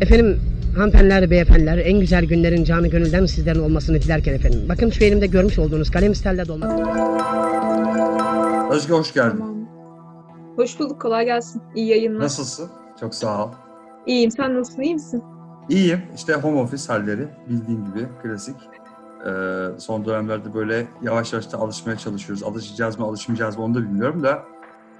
Efendim hanımefendiler, beyefendiler en güzel günlerin canı gönülden sizlerin olmasını dilerken efendim. Bakın şu elimde görmüş olduğunuz kalem stelle dolma. Özge hoş geldin. Tamam. Hoş bulduk. Kolay gelsin. İyi yayınlar. Nasılsın? Çok sağ ol. İyiyim. Sen nasılsın? İyi misin? İyiyim. İşte home office halleri bildiğin gibi klasik. Ee, son dönemlerde böyle yavaş yavaş da alışmaya çalışıyoruz. Alışacağız mı alışmayacağız mı onu da bilmiyorum da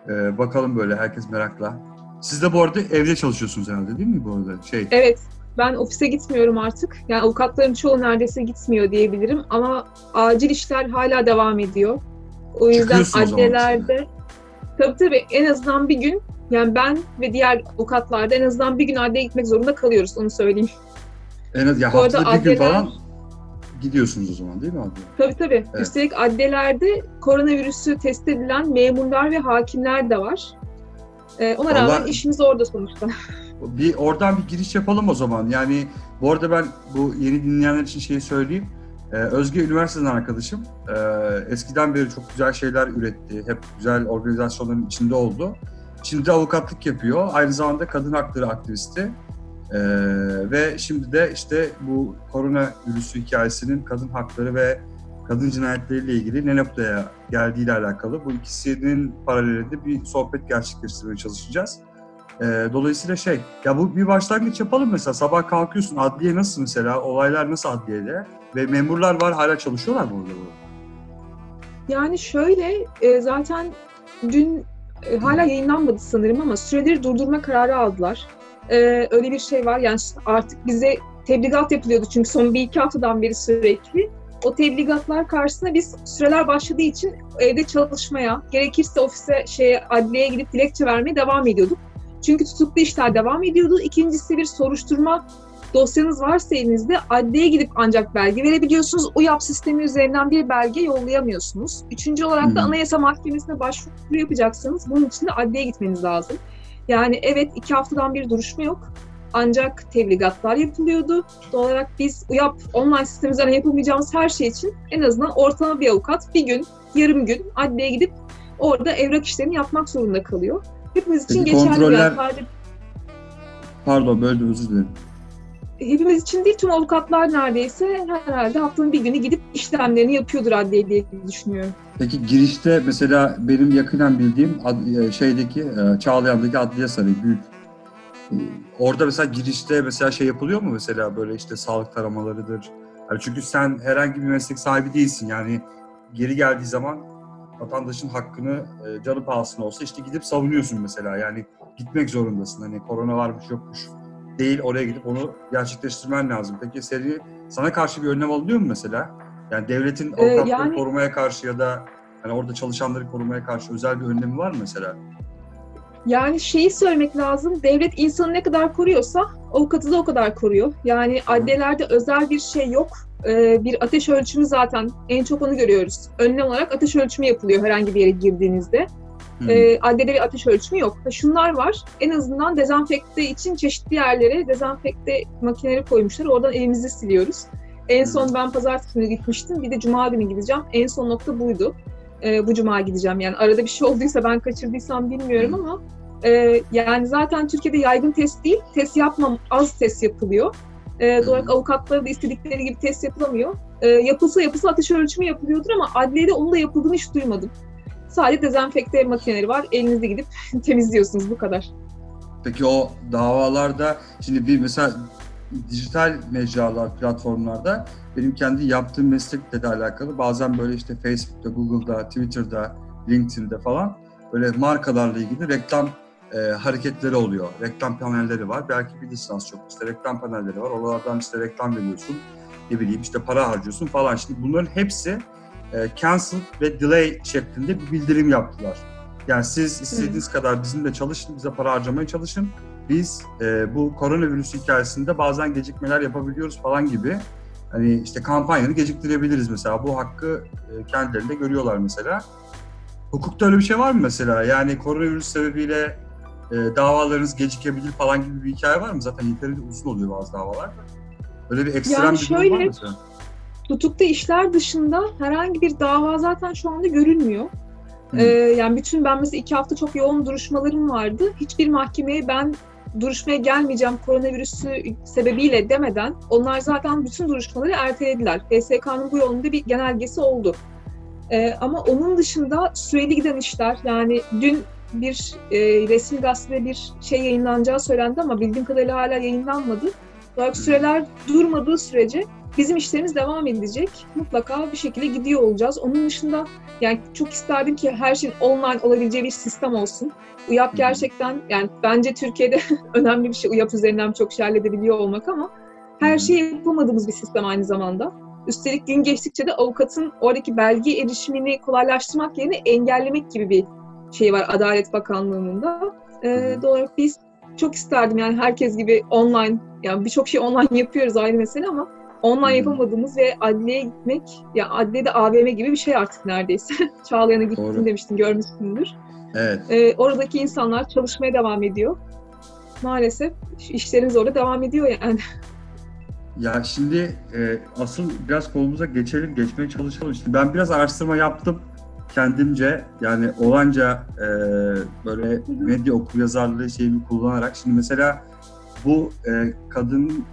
ee, bakalım böyle herkes merakla. Siz de bu arada evde çalışıyorsunuz herhalde değil mi bu arada? Şey, Evet. Ben ofise gitmiyorum artık. Yani avukatların çoğu neredeyse gitmiyor diyebilirim. Ama acil işler hala devam ediyor. O yüzden adliyelerde tabii tabii en azından bir gün yani ben ve diğer avukatlar da en azından bir gün adliyeye gitmek zorunda kalıyoruz onu söyleyeyim. en az ya Bu haftada bir gün adliyeler- falan gidiyorsunuz o zaman değil mi adliye? Tabii tabii. Evet. Üstelik adliyelerde koronavirüsü test edilen memurlar ve hakimler de var. Ee, ona rağmen Vallahi- işimiz orada sonuçta. Bir oradan bir giriş yapalım o zaman. Yani bu arada ben bu yeni dinleyenler için şeyi söyleyeyim. Ee, Özge üniversiteden arkadaşım. Ee, eskiden beri çok güzel şeyler üretti. Hep güzel organizasyonların içinde oldu. Şimdi de avukatlık yapıyor. Aynı zamanda kadın hakları aktivisti. Ee, ve şimdi de işte bu korona virüsü hikayesinin kadın hakları ve kadın cinayetleriyle ilgili ne noktaya geldiğiyle alakalı bu ikisinin paralelinde bir sohbet gerçekleştirmeye çalışacağız. Ee, dolayısıyla şey, ya bu bir başlangıç yapalım mesela. Sabah kalkıyorsun, adliye nasıl mesela? Olaylar nasıl adliyede? Ve memurlar var, hala çalışıyorlar mı orada? Yani şöyle e, zaten dün e, hala yayınlanmadı sanırım ama süreleri durdurma kararı aldılar. E, öyle bir şey var yani artık bize tebligat yapılıyordu çünkü son bir iki haftadan beri sürekli. O tebligatlar karşısında biz süreler başladığı için evde çalışmaya, gerekirse ofise, şeye, adliyeye gidip dilekçe vermeye devam ediyorduk. Çünkü tutuklu işler devam ediyordu. İkincisi bir soruşturma dosyanız varsa elinizde adliyeye gidip ancak belge verebiliyorsunuz. UYAP sistemi üzerinden bir belge yollayamıyorsunuz. Üçüncü olarak da Hı. Anayasa Mahkemesi'ne başvuru yapacaksanız bunun için de adliyeye gitmeniz lazım. Yani evet iki haftadan bir duruşma yok. Ancak tebligatlar yapılıyordu. Doğal olarak biz UYAP online sistemi üzerinden yapamayacağımız her şey için en azından ortalama bir avukat bir gün, yarım gün adliyeye gidip orada evrak işlerini yapmak zorunda kalıyor. Hepimiz için Peki geçerli bir kontroller- sadece Pardon, böldüm özür dilerim. hepimiz için değil tüm avukatlar neredeyse herhalde haftanın bir günü gidip işlemlerini yapıyordur adliye diye düşünüyorum. Peki girişte mesela benim yakından bildiğim ad- e, şeydeki e, Çağlayan'daki Adliye Sarayı büyük. Orada mesela girişte mesela şey yapılıyor mu mesela böyle işte sağlık taramalarıdır. Yani çünkü sen herhangi bir meslek sahibi değilsin yani geri geldiği zaman vatandaşın hakkını e, canı pahasına olsa işte gidip savunuyorsun mesela yani gitmek zorundasın hani korona varmış yokmuş değil oraya gidip onu gerçekleştirmen lazım. Peki seni sana karşı bir önlem alınıyor mu mesela? Yani devletin Ee, avukatları yani- korumaya karşı ya da hani orada çalışanları korumaya karşı özel bir önlemi var mı mesela? Yani şeyi söylemek lazım, devlet insanı ne kadar koruyorsa avukatı da o kadar koruyor. Yani adliyelerde özel bir şey yok. Ee, bir ateş ölçümü zaten en çok onu görüyoruz. Önlem olarak ateş ölçümü yapılıyor herhangi bir yere girdiğinizde. Ee, adliyede bir ateş ölçümü yok. Ha, Şunlar var, en azından dezenfekte için çeşitli yerlere dezenfekte makineleri koymuşlar. Oradan elimizi siliyoruz. En son ben pazartesi günü gitmiştim. Bir de cuma günü gideceğim. En son nokta buydu. Ee, bu cuma gideceğim. Yani arada bir şey olduysa ben kaçırdıysam bilmiyorum ama e, yani zaten Türkiye'de yaygın test değil. Test yapmam, az test yapılıyor. E, doğal avukatlara da istedikleri gibi test yapılamıyor. E, yapılsa yapılsa ateş ölçümü yapılıyordur ama adliyede onun da yapıldığını hiç duymadım. Sadece dezenfekte makineleri var. Elinizde gidip temizliyorsunuz bu kadar. Peki o davalarda şimdi bir mesela dijital mecralar, platformlarda benim kendi yaptığım meslekle de alakalı bazen böyle işte Facebook'ta, Google'da, Twitter'da, LinkedIn'de falan böyle markalarla ilgili reklam e, hareketleri oluyor. Reklam panelleri var. Belki bir lisans çok. İşte reklam panelleri var. Oralardan işte reklam veriyorsun. Ne bileyim işte para harcıyorsun falan. Şimdi bunların hepsi e, cancel ve delay şeklinde bir bildirim yaptılar. Yani siz istediğiniz kadar bizimle çalışın, bize para harcamaya çalışın. Biz e, bu koronavirüs hikayesinde bazen gecikmeler yapabiliyoruz falan gibi. Hani işte kampanyanı geciktirebiliriz mesela. Bu hakkı e, kendilerinde görüyorlar mesela. Hukukta öyle bir şey var mı mesela? Yani koronavirüs sebebiyle e, davalarınız gecikebilir falan gibi bir hikaye var mı? Zaten yeterince uzun oluyor bazı davalar da. Öyle bir ekstrem Yani bir durum var mı mesela? Tutuklu işler dışında herhangi bir dava zaten şu anda görülmüyor. Hı. Ee, yani bütün ben mesela iki hafta çok yoğun duruşmalarım vardı. Hiçbir mahkemeye ben duruşmaya gelmeyeceğim koronavirüsü sebebiyle demeden onlar zaten bütün duruşmaları ertelediler. HSK'nın bu yolunda bir genelgesi oldu. Ee, ama onun dışında süreli giden işler yani dün bir e, resmi gazetede bir şey yayınlanacağı söylendi ama bildiğim kadarıyla hala yayınlanmadı. Olarak süreler durmadığı sürece bizim işlerimiz devam edecek. Mutlaka bir şekilde gidiyor olacağız. Onun dışında yani çok isterdim ki her şeyin online olabileceği bir sistem olsun. UYAP gerçekten yani bence Türkiye'de önemli bir şey UYAP üzerinden çok şey halledebiliyor olmak ama her şeyi yapamadığımız bir sistem aynı zamanda. Üstelik gün geçtikçe de avukatın oradaki belge erişimini kolaylaştırmak yerine engellemek gibi bir şey var Adalet Bakanlığı'nın da. Ee, doğal olarak biz çok isterdim yani herkes gibi online, yani birçok şey online yapıyoruz ayrı mesele ama online yapamadığımız ve adliyeye gitmek, ya adliyede AVM gibi bir şey artık neredeyse. Çağlayan'a gittim Doğru. demiştin, görmüşsündür. Evet. Ee, oradaki insanlar çalışmaya devam ediyor. Maalesef işlerimiz orada devam ediyor yani. Ya şimdi e, asıl biraz konumuza geçelim, geçmeye çalışalım. Şimdi ben biraz araştırma yaptım kendimce. Yani olanca e, böyle medya okuryazarlığı şeyimi kullanarak. Şimdi mesela bu e, kadın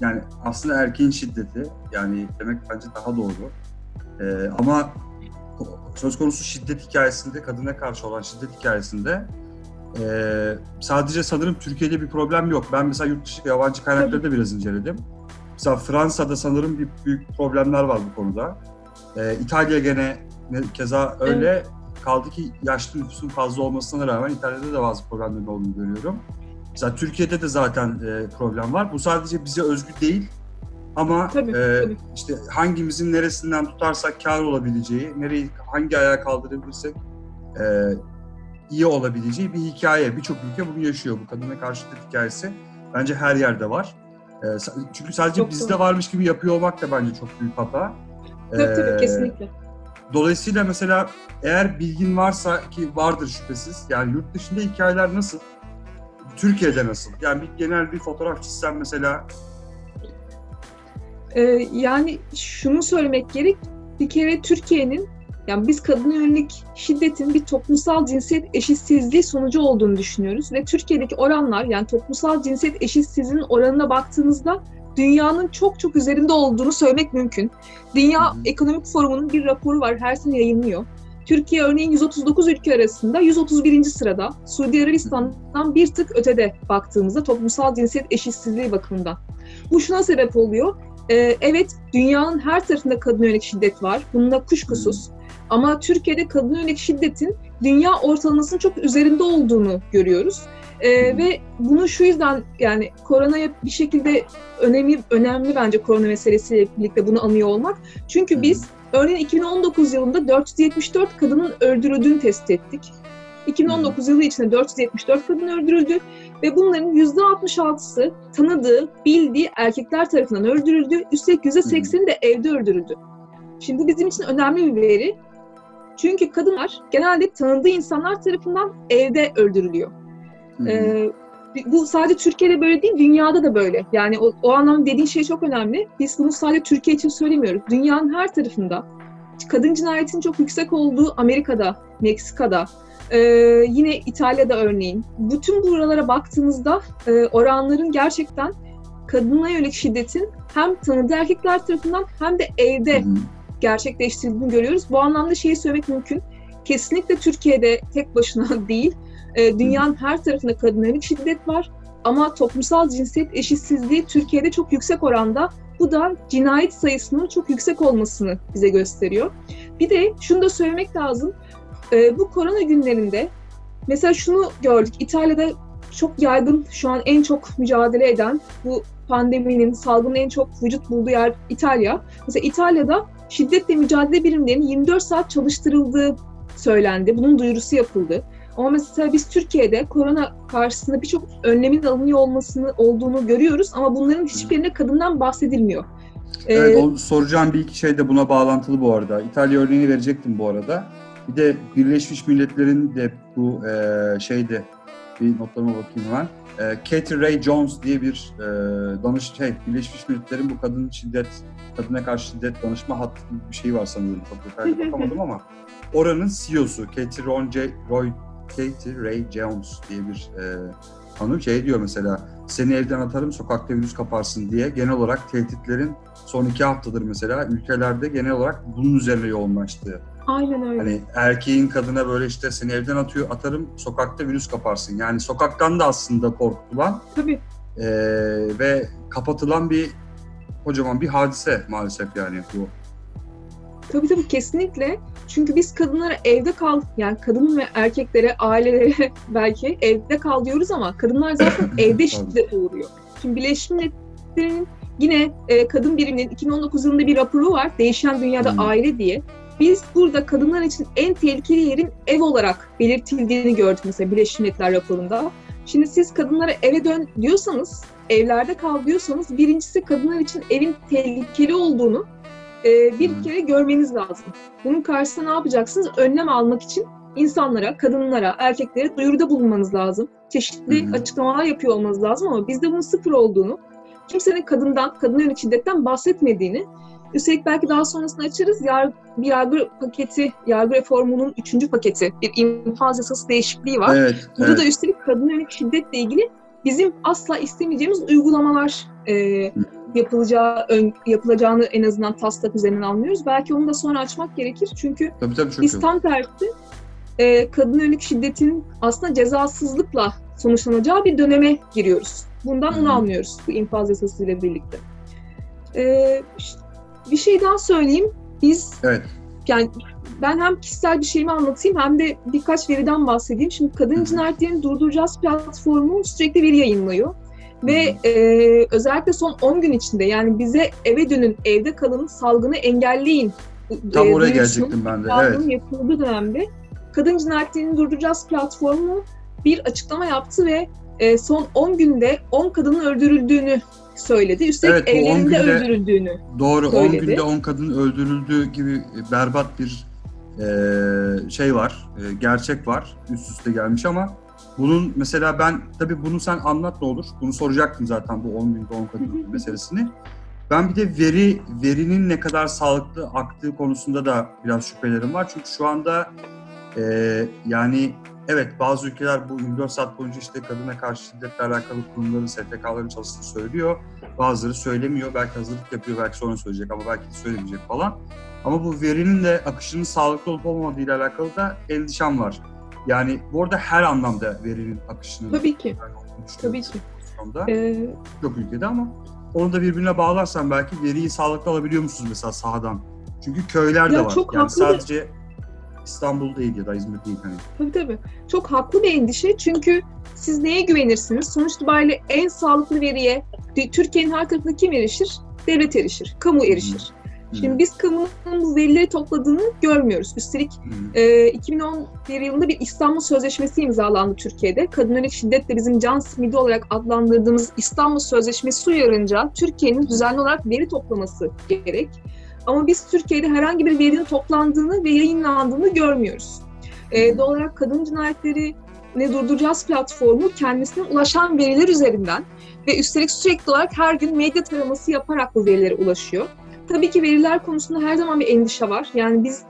yani aslında erkeğin şiddeti yani demek bence daha doğru. E, ama söz konusu şiddet hikayesinde, kadına karşı olan şiddet hikayesinde e, sadece sanırım Türkiye'de bir problem yok. Ben mesela yurt dışı yabancı kaynakları da biraz inceledim. Mesela Fransa'da sanırım bir büyük problemler var bu konuda. Ee, İtalya gene ne- keza öyle. Kaldı ki yaşlı nüfusun fazla olmasına rağmen İtalya'da da bazı problemlerin olduğunu görüyorum. Mesela Türkiye'de de zaten e, problem var. Bu sadece bize özgü değil. Ama Tabii, e, tabii. işte hangimizin neresinden tutarsak kar olabileceği, nereyi hangi ayağa kaldırabilirsek e, iyi olabileceği bir hikaye. Birçok ülke bunu yaşıyor. Bu kadına karşı şiddet hikayesi bence her yerde var. E, çünkü sadece Çok bizde doğru. varmış gibi yapıyor olmak da bence çok büyük hata. Tabii Ee, tabii kesinlikle. Dolayısıyla mesela eğer bilgin varsa ki vardır şüphesiz. Yani yurt dışında hikayeler nasıl? Türkiye'de nasıl? Yani bir genel bir fotoğraf çizsem mesela Ee, yani şunu söylemek gerek, bir kere Türkiye'nin, yani biz kadına yönelik şiddetin bir toplumsal cinsiyet eşitsizliği sonucu olduğunu düşünüyoruz. Ve Türkiye'deki oranlar, yani toplumsal cinsiyet eşitsizliğinin oranına baktığınızda dünyanın çok çok üzerinde olduğunu söylemek mümkün. Dünya. Ekonomik Forumu'nun bir raporu var, her sene yayınlıyor. Türkiye örneğin 139 ülke arasında 131. sırada, Suudi Arabistan'dan bir tık ötede baktığımızda toplumsal cinsiyet eşitsizliği bakımından. Bu şuna sebep oluyor. Ee, evet dünyanın her tarafında kadına yönelik şiddet var. Bunda kuşkusuz. Ama Türkiye'de kadına yönelik şiddetin dünya ortalamasının çok üzerinde olduğunu görüyoruz. Ee, ve bunu şu yüzden yani koronaya bir şekilde önemli önemli bence korona meselesiyle birlikte bunu anıyor olmak. Çünkü Hı. biz örneğin 2019 yılında 474 kadının öldürüldüğünü tespit ettik. 2019 yılı içinde 474 kadın öldürüldü ve bunların %66'sı tanıdığı, bildiği erkekler tarafından öldürüldü. Üstelik %80'i de evde öldürüldü. Şimdi bu bizim için önemli bir veri. Çünkü kadınlar genelde tanıdığı insanlar tarafından evde öldürülüyor. hı hı, Ee, bu sadece Türkiye'de böyle değil, dünyada da böyle. Yani o, o anlamda dediğin şey çok önemli. Biz bunu sadece Türkiye için söylemiyoruz. Dünyanın her tarafında kadın cinayetinin çok yüksek olduğu Amerika'da, Meksika'da, e, yine İtalya'da örneğin. Bütün buralara baktığınızda e, oranların gerçekten kadına yönelik şiddetin hem tanıdığı erkekler tarafından hem de evde hı hı. gerçekleştirildiğini görüyoruz. Bu anlamda şeyi söylemek mümkün. Kesinlikle Türkiye'de tek başına değil, e, dünyanın her tarafında kadına yönelik şiddet var. Ama toplumsal cinsiyet eşitsizliği Türkiye'de çok yüksek oranda. Bu da cinayet sayısının çok yüksek olmasını bize gösteriyor. Bir de şunu da söylemek lazım. E, bu korona günlerinde mesela şunu gördük. İtalya'da çok yaygın, şu an en çok mücadele eden bu pandeminin, salgının en çok vücut bulduğu yer İtalya. Mesela İtalya'da şiddetle mücadele birimlerinin 24 saat çalıştırıldığı söylendi. Bunun duyurusu yapıldı. Ama mesela biz Türkiye'de korona karşısında birçok önlemin alınıyor olmasını olduğunu görüyoruz ama bunların hiçbirinde kadından bahsedilmiyor. Ee, Evet, o soracağım bir iki şey de buna bağlantılı bu arada. İtalya örneğini verecektim bu arada. Bir de Birleşmiş Milletler'in de bu e, şeyde bir notlarıma bakayım hemen. E, Katie Ray Jones diye bir e, danış şey Birleşmiş Milletler'in bu kadın şiddet kadına karşı şiddet danışma hattı gibi bir şey var sanırım. Çok detaylı bakamadım ama oranın CEO'su Katie Ron J, Roy Katie Ray Jones diye bir e, hanım şey diyor mesela seni evden atarım sokakta virüs kaparsın diye genel olarak tehditlerin son iki haftadır mesela ülkelerde genel olarak bunun üzerine yoğunlaştığı. Aynen öyle. Hani erkeğin kadına böyle işte seni evden atıyor atarım sokakta virüs kaparsın. Yani sokaktan da aslında korkutulan Tabii. eee, ve kapatılan bir kocaman bir hadise maalesef yani bu. Tabii tabii kesinlikle. Çünkü biz kadınlara evde kal, yani kadın ve erkeklere, ailelere belki evde kal diyoruz ama kadınlar zaten evde Tabii. şiddet uğruyor. Şimdi Birleşmiş Milletler'in yine e, kadın biriminin 2019 yılında bir raporu var. Değişen Dünyada Hı. Aile diye. Biz burada kadınlar için en tehlikeli yerin ev olarak belirtildiğini gördük mesela Birleşmiş Milletler raporunda. Şimdi siz kadınlara eve dön diyorsanız, evlerde kal diyorsanız birincisi kadınlar için evin tehlikeli olduğunu e, bir Hı. kere görmeniz lazım. Bunun karşısında ne yapacaksınız? Önlem almak için insanlara, kadınlara, erkeklere duyuruda bulunmanız lazım. Çeşitli hı. açıklamalar yapıyor olmanız lazım ama bizde bunun sıfır olduğunu, kimsenin kadından, kadına yönelik şiddetten bahsetmediğini, üstelik belki daha sonrasında açarız, yar, bir yargı paketi, yargı reformunun üçüncü paketi, bir infaz yasası değişikliği var. Evet, Burada evet. da üstelik kadın yönelik şiddetle ilgili bizim asla istemeyeceğimiz uygulamalar e, yapılacağı ön- yapılacağını en azından taslak üzerinden anlıyoruz. Belki onu da sonra açmak gerekir. Çünkü Tabii tabii biz iyi. tam tersi e, kadın yönelik şiddetin aslında cezasızlıkla sonuçlanacağı bir döneme giriyoruz. Bundan Hı. onu anlıyoruz bu infaz yasası ile birlikte. E, ş- bir şey daha söyleyeyim. Biz Evet. yani ben hem kişisel bir şeyimi anlatayım hem de birkaç veriden bahsedeyim. Şimdi Kadın. Cinayetlerini Durduracağız platformu sürekli veri yayınlıyor. Ve e, özellikle son 10 gün içinde yani bize eve dönün, evde kalın, salgını engelleyin. Tam e, oraya gelecektim ben de. Evet. yapıldığı dönemde Kadın Cinayetlerini Durduracağız platformu bir açıklama yaptı ve e, son 10 günde 10 kadının öldürüldüğünü söyledi. Üstelik Evet, 10 evlerinde günde- öldürüldüğünü. Doğru 10 söyledi. günde 10 kadın öldürüldüğü gibi berbat bir e, şey var, e, gerçek var. Üst üste gelmiş ama bunun mesela ben tabii bunu sen anlat ne olur. Bunu soracaktım zaten bu 10 günde 10 kadın meselesini. Ben bir de veri verinin ne kadar sağlıklı aktığı konusunda da biraz şüphelerim var. Çünkü şu anda e, yani evet bazı ülkeler bu 24 saat boyunca işte kadına karşı şiddetle alakalı kurumların, STK'ların çalıştığını söylüyor. Bazıları söylemiyor. Belki hazırlık yapıyor, belki sonra söyleyecek ama belki de söylemeyecek falan. Ama bu verinin de akışının sağlıklı olup olmadığı ile alakalı da endişem var. Yani bu arada her anlamda verinin akışının Tabii ki, tabii ki. pozisyonda. E, Çok ülkede ama onu da birbirine bağlarsan belki veriyi sağlıklı alabiliyor musunuz mesela sahadan? Çünkü köyler de Ya var. çok yani haklı sadece İstanbul değil ya da İzmir değil hani. Tabii tabii. Çok haklı bir endişe çünkü siz neye güvenirsiniz? Sonuç itibariyle en sağlıklı veriye Türkiye'nin her tarafında kim erişir? Devlet erişir, kamu erişir. Şimdi biz kamunun bu verileri topladığını görmüyoruz. Üstelik Hı. e, 2011 yılında bir İstanbul Sözleşmesi imzalandı Türkiye'de. Kadın yönelik şiddetle bizim can simidi olarak adlandırdığımız İstanbul Sözleşmesi uyarınca Türkiye'nin düzenli olarak veri toplaması gerek. Ama biz Türkiye'de herhangi bir verinin toplandığını ve yayınlandığını görmüyoruz. E, doğal olarak kadın cinayetleri ne durduracağız platformu kendisine ulaşan veriler üzerinden ve üstelik sürekli olarak her gün medya taraması yaparak bu verilere ulaşıyor. Tabii ki veriler konusunda her zaman bir endişe var. Yani biz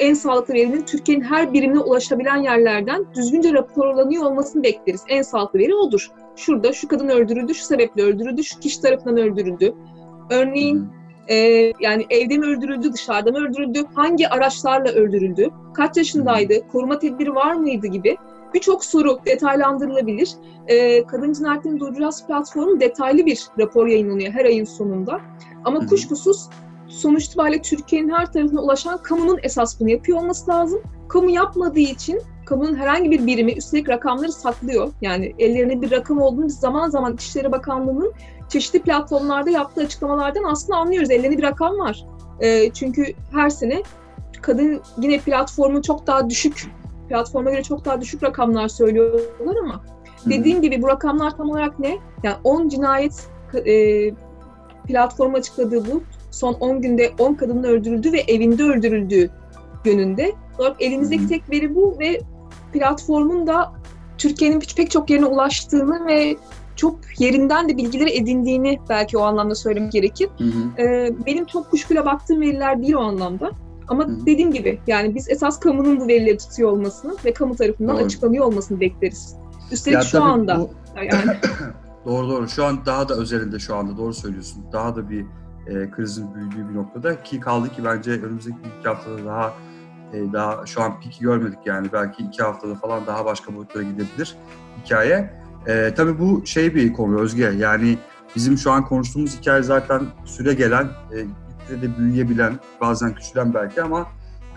en sağlıklı verinin Türkiye'nin her birimine ulaşabilen yerlerden düzgünce raporlanıyor olmasını bekleriz. En sağlıklı veri odur. Şurada şu kadın öldürüldü, şu sebeple öldürüldü, şu kişi tarafından öldürüldü. Örneğin e, yani evde mi öldürüldü, dışarıda mı öldürüldü, hangi araçlarla öldürüldü, kaç yaşındaydı, koruma tedbiri var mıydı gibi birçok soru detaylandırılabilir. E, Kadın Cinayetlerini Durduracağız platformu detaylı bir rapor yayınlanıyor her ayın sonunda. Ama kuşkusuz sonuç itibariyle Türkiye'nin her tarafına ulaşan kamunun esas bunu yapıyor olması lazım. Kamu yapmadığı için kamunun herhangi bir birimi üstelik rakamları saklıyor. Yani ellerinde bir rakam olduğunu biz zaman zaman İçişleri Bakanlığı'nın çeşitli platformlarda yaptığı açıklamalardan aslında anlıyoruz. Ellerinde bir rakam var. E, çünkü her sene kadın yine platformun çok daha düşük, platforma göre çok daha düşük rakamlar söylüyorlar ama Hı. dediğim gibi bu rakamlar tam olarak ne? Yani 10 cinayet e, platformu açıkladığı bu son 10 günde 10 kadının öldürüldüğü ve evinde öldürüldüğü yönünde. Olarak elimizdeki hı. tek veri bu ve platformun da Türkiye'nin pek çok yerine ulaştığını ve çok yerinden de bilgileri edindiğini belki o anlamda söylemek gerekir. Hı hı. Ee, benim çok kuşkuyla baktığım veriler değil o anlamda. Ama Hı. dediğim gibi yani biz esas kamunun bu verileri tutuyor olmasını ve kamu tarafından Doğru. açıklanıyor olmasını bekleriz. Üstelik Ya şu anda bu- yani. Doğru doğru. Şu an daha da özelinde şu anda doğru söylüyorsun. Daha da bir e, krizin büyüdüğü bir noktada ki kaldı ki bence önümüzdeki bir iki haftada daha e, daha şu an piki görmedik yani belki iki haftada falan daha başka boyutlara gidebilir hikaye. E, tabii bu şey bir konu Özge yani bizim şu an konuştuğumuz hikaye zaten süre gelen, e, de büyüyebilen, bazen küçülen belki ama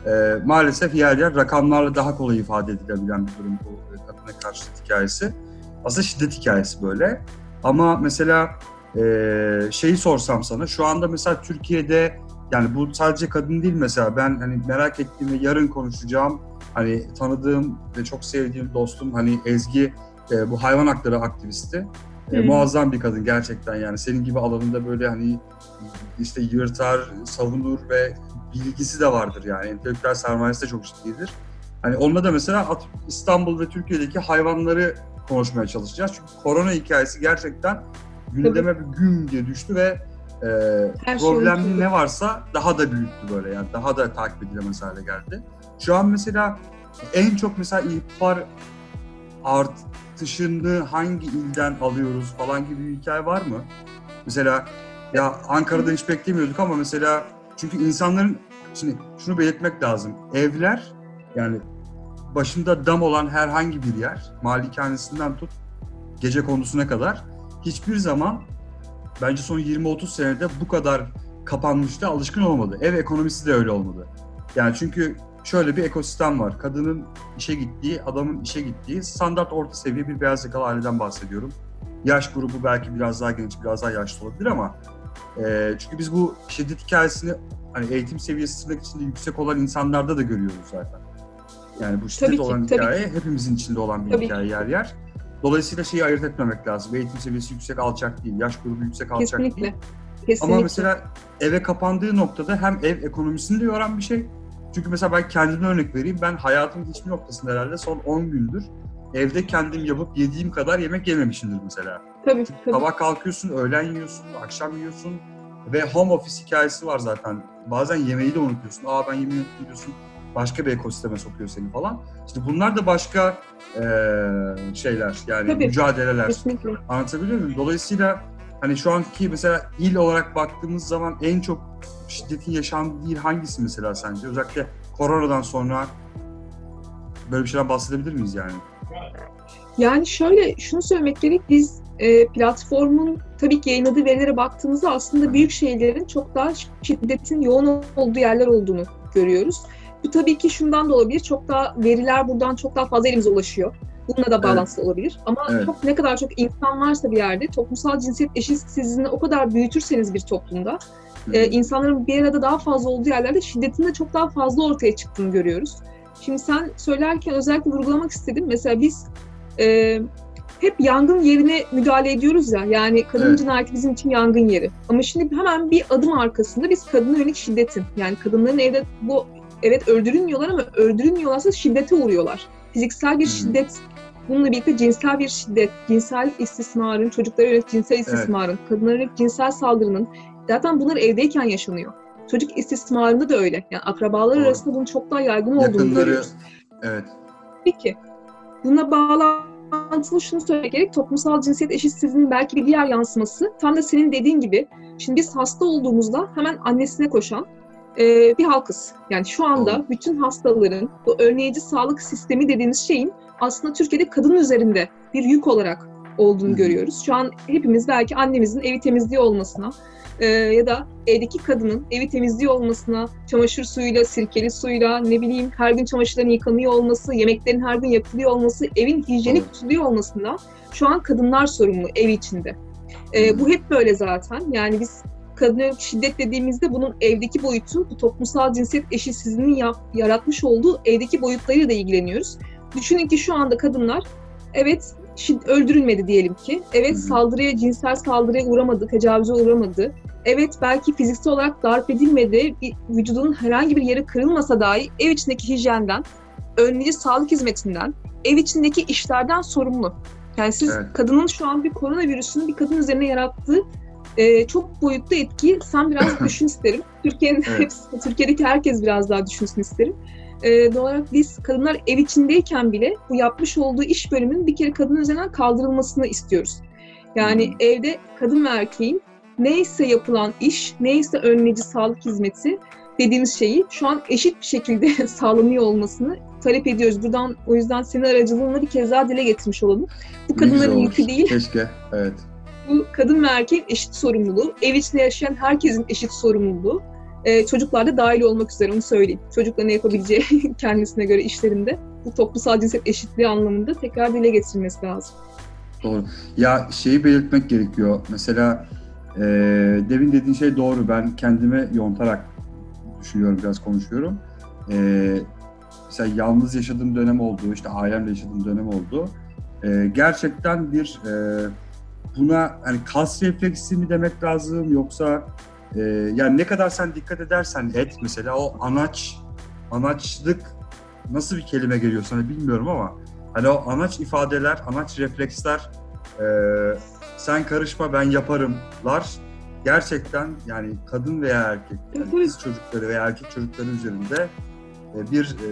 e, maalesef yer yer rakamlarla daha kolay ifade edilebilen bir durum bu e, kadına karşı hikayesi. Aslında şiddet hikayesi böyle. Ama mesela e, şeyi sorsam sana, şu anda mesela Türkiye'de yani bu sadece kadın değil mesela ben hani merak ettiğim ve yarın konuşacağım hani tanıdığım ve çok sevdiğim dostum hani Ezgi e, bu hayvan hakları aktivisti. E, muazzam bir kadın gerçekten yani senin gibi alanında böyle hani işte yırtar, savunur ve bilgisi de vardır yani entelektüel sermayesi de çok ciddidir. Hani onunla da mesela İstanbul ve Türkiye'deki hayvanları konuşmaya çalışacağız. Çünkü korona hikayesi gerçekten gündeme bir gün diye düştü ve e, Her şey problemli unutuldu. ne varsa daha da büyüttü böyle yani daha da takip edilemez hale geldi. Şu an mesela en çok mesela ihbar artışını hangi ilden alıyoruz falan gibi bir hikaye var mı? Mesela ya Ankara'da hiç beklemiyorduk ama mesela çünkü insanların şimdi şunu belirtmek lazım. Evler yani başında dam olan herhangi bir yer malikanesinden tut gece kondusuna kadar hiçbir zaman bence son 20-30 senede bu kadar kapanmıştı, alışkın olmadı. Ev ekonomisi de öyle olmadı. Yani çünkü şöyle bir ekosistem var. Kadının işe gittiği, adamın işe gittiği standart orta seviye bir beyaz yakalı aileden bahsediyorum. Yaş grubu belki biraz daha genç, biraz daha yaşlı olabilir ama e, çünkü biz bu şiddet hikayesini hani eğitim seviyesi tırnak içinde yüksek olan insanlarda da görüyoruz zaten. Yani bu şiddet Tabii ki, olan tabii hikaye hepimizin içinde olan bir Tabii hikaye yer yer. Dolayısıyla şeyi ayırt etmemek lazım. Eğitim seviyesi yüksek alçak değil, yaş grubu yüksek alçak değil. Kesinlikle. Kesinlikle. Ama mesela eve kapandığı noktada hem ev ekonomisini de yoran bir şey. Çünkü mesela ben kendime örnek vereyim. Ben hayatımın hiçbir noktasında herhalde son 10 gündür evde kendim yapıp yediğim kadar yemek yememişimdir mesela. tabii, tabii. Sabah kalkıyorsun, öğlen yiyorsun, akşam yiyorsun ve home office hikayesi var zaten. Bazen yemeği de unutuyorsun. Aa ben yemeği unuttum diyorsun. Başka bir ekosisteme sokuyor seni falan. İşte bunlar da başka eee, şeyler yani Tabii. mücadeleler. Kesinlikle. Anlatabiliyor muyum? Dolayısıyla hani şu anki mesela il olarak baktığımız zaman en çok şiddetin yaşandığı il hangisi mesela sence? Özellikle koronadan sonra böyle bir şeyden bahsedebilir miyiz yani? Yani şöyle şunu söylemek gerek biz e, platformun tabii ki yayınladığı verilere baktığımızda aslında büyük şehirlerin çok daha şiddetin yoğun olduğu yerler olduğunu görüyoruz. Bu tabii ki şundan da olabilir. Çok daha veriler buradan çok daha fazla elimize ulaşıyor. Bununla da bağlantısı olabilir. Ama Evet. çok ne kadar çok insan varsa bir yerde toplumsal cinsiyet eşitsizliğini o kadar büyütürseniz bir toplumda e, insanların bir arada daha fazla olduğu yerlerde şiddetin de çok daha fazla ortaya çıktığını görüyoruz. Şimdi sen söylerken özellikle vurgulamak istedim. Mesela biz e, hep yangın yerine müdahale ediyoruz ya. Yani kadın Evet. cinayeti bizim için yangın yeri. Ama şimdi hemen bir adım arkasında biz kadına yönelik şiddetin yani kadınların evde bu evet öldürülmüyorlar ama öldürülmüyorlarsa şiddete uğruyorlar. Fiziksel bir şiddet Bununla birlikte cinsel bir şiddet, cinsel istismarın, çocuklara yönelik cinsel istismarın, kadınlara yönelik cinsel saldırının zaten bunlar evdeyken yaşanıyor. Çocuk istismarında da öyle. Yani akrabalar Doğru. arasında bunun çok daha yaygın olduğunu görüyoruz. evet. Peki, buna bağlantılı şunu söylemek gerek. Toplumsal cinsiyet eşitsizliğinin belki bir diğer yansıması tam da senin dediğin gibi şimdi biz hasta olduğumuzda hemen annesine koşan e, bir halkız. Yani şu anda bütün hastaların bu önleyici sağlık sistemi dediğimiz şeyin aslında Türkiye'de kadın üzerinde bir yük olarak olduğunu görüyoruz. Şu an hepimiz belki annemizin evi temizliği olmasına e, ya da evdeki kadının evi temizliği olmasına, çamaşır suyuyla, sirkeli suyla, ne bileyim her gün çamaşırların yıkanıyor olması, yemeklerin her gün yapılıyor olması, evin hijyenik tutuluyor olmasında şu an kadınlar sorumlu ev içinde. E, bu hep böyle zaten. Yani biz kadına yönelik şiddet dediğimizde bunun evdeki boyutu, bu toplumsal cinsiyet eşitsizliğinin yap- yaratmış olduğu evdeki boyutlarıyla da ilgileniyoruz. Düşünün ki şu anda kadınlar evet şid- öldürülmedi diyelim ki. Evet saldırıya, cinsel saldırıya uğramadı, tecavüze uğramadı. Evet belki fiziksel olarak darp edilmedi, vücudunun herhangi bir yeri kırılmasa dahi ev içindeki hijyenden, önleyici sağlık hizmetinden, ev içindeki işlerden sorumlu. Yani siz Evet. kadının şu an bir koronavirüsünün bir kadın üzerine yarattığı e, çok boyutlu etki sen biraz düşün isterim. Türkiye'nin Evet. hepsi, Türkiye'deki herkes biraz daha düşünsün isterim. e, doğal olarak biz kadınlar ev içindeyken bile bu yapmış olduğu iş bölümünün bir kere kadın üzerinden kaldırılmasını istiyoruz. Yani Hmm. evde kadın ve erkeğin neyse yapılan iş, neyse önleyici sağlık hizmeti dediğimiz şeyi şu an eşit bir şekilde sağlanıyor olmasını talep ediyoruz. Buradan o yüzden senin aracılığınla bir kez daha dile getirmiş olalım. Bu kadınların yükü değil, Keşke. Evet. Bu kadın ve erkeğin eşit sorumluluğu, ev içinde yaşayan herkesin eşit sorumluluğu. Ee, çocuklar da dahil olmak üzere onu söyleyeyim. Çocukların ne yapabileceği kendisine göre işlerinde bu toplumsal cinsiyet eşitliği anlamında tekrar dile getirilmesi lazım. Doğru. Ya şeyi belirtmek gerekiyor. Mesela e, demin dediğin şey doğru. Ben kendime yontarak düşünüyorum, biraz konuşuyorum. E, mesela yalnız yaşadığım dönem oldu, işte ailemle yaşadığım dönem oldu. E, gerçekten bir e, buna hani kas refleksi mi demek lazım yoksa e, yani ne kadar sen dikkat edersen et mesela o anaç anaçlık nasıl bir kelime geliyor sana bilmiyorum ama hani o anaç ifadeler, anaç refleksler e, sen karışma ben yaparımlar gerçekten yani kadın veya erkek, yani kız çocukları veya erkek çocukları üzerinde e, bir e,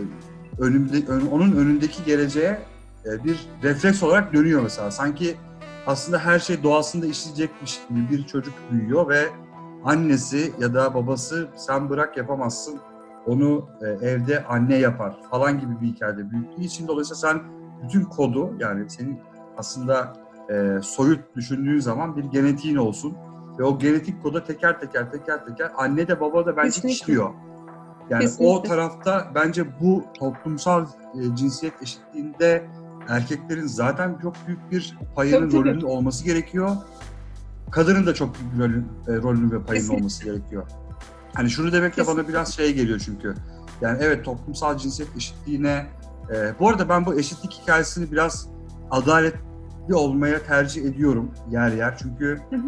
önünde, ön- onun önündeki geleceğe e, bir refleks olarak dönüyor mesela. Sanki aslında her şey doğasında işleyecekmiş gibi bir çocuk büyüyor ve annesi ya da babası sen bırak yapamazsın onu e, evde anne yapar falan gibi bir hikayede büyüttüğü için dolayısıyla sen bütün kodu yani senin aslında e, soyut düşündüğün zaman bir genetiğin olsun ve o genetik koda teker teker teker teker anne de baba da bence Kesinlikle. işliyor. Yani o Kesinlikle. tarafta bence bu toplumsal e, cinsiyet eşitliğinde erkeklerin zaten çok büyük bir payının Tabii, tabii. rolünün olması gerekiyor. Kadının da çok büyük bir rolün, e, rolünün ve payının Kesinlikle. olması gerekiyor. Hani şunu demek de bana biraz şey geliyor çünkü. Yani evet toplumsal cinsiyet eşitliğine e, bu arada ben bu eşitlik hikayesini biraz adaletli olmaya tercih ediyorum yer yer. Çünkü Hı hı.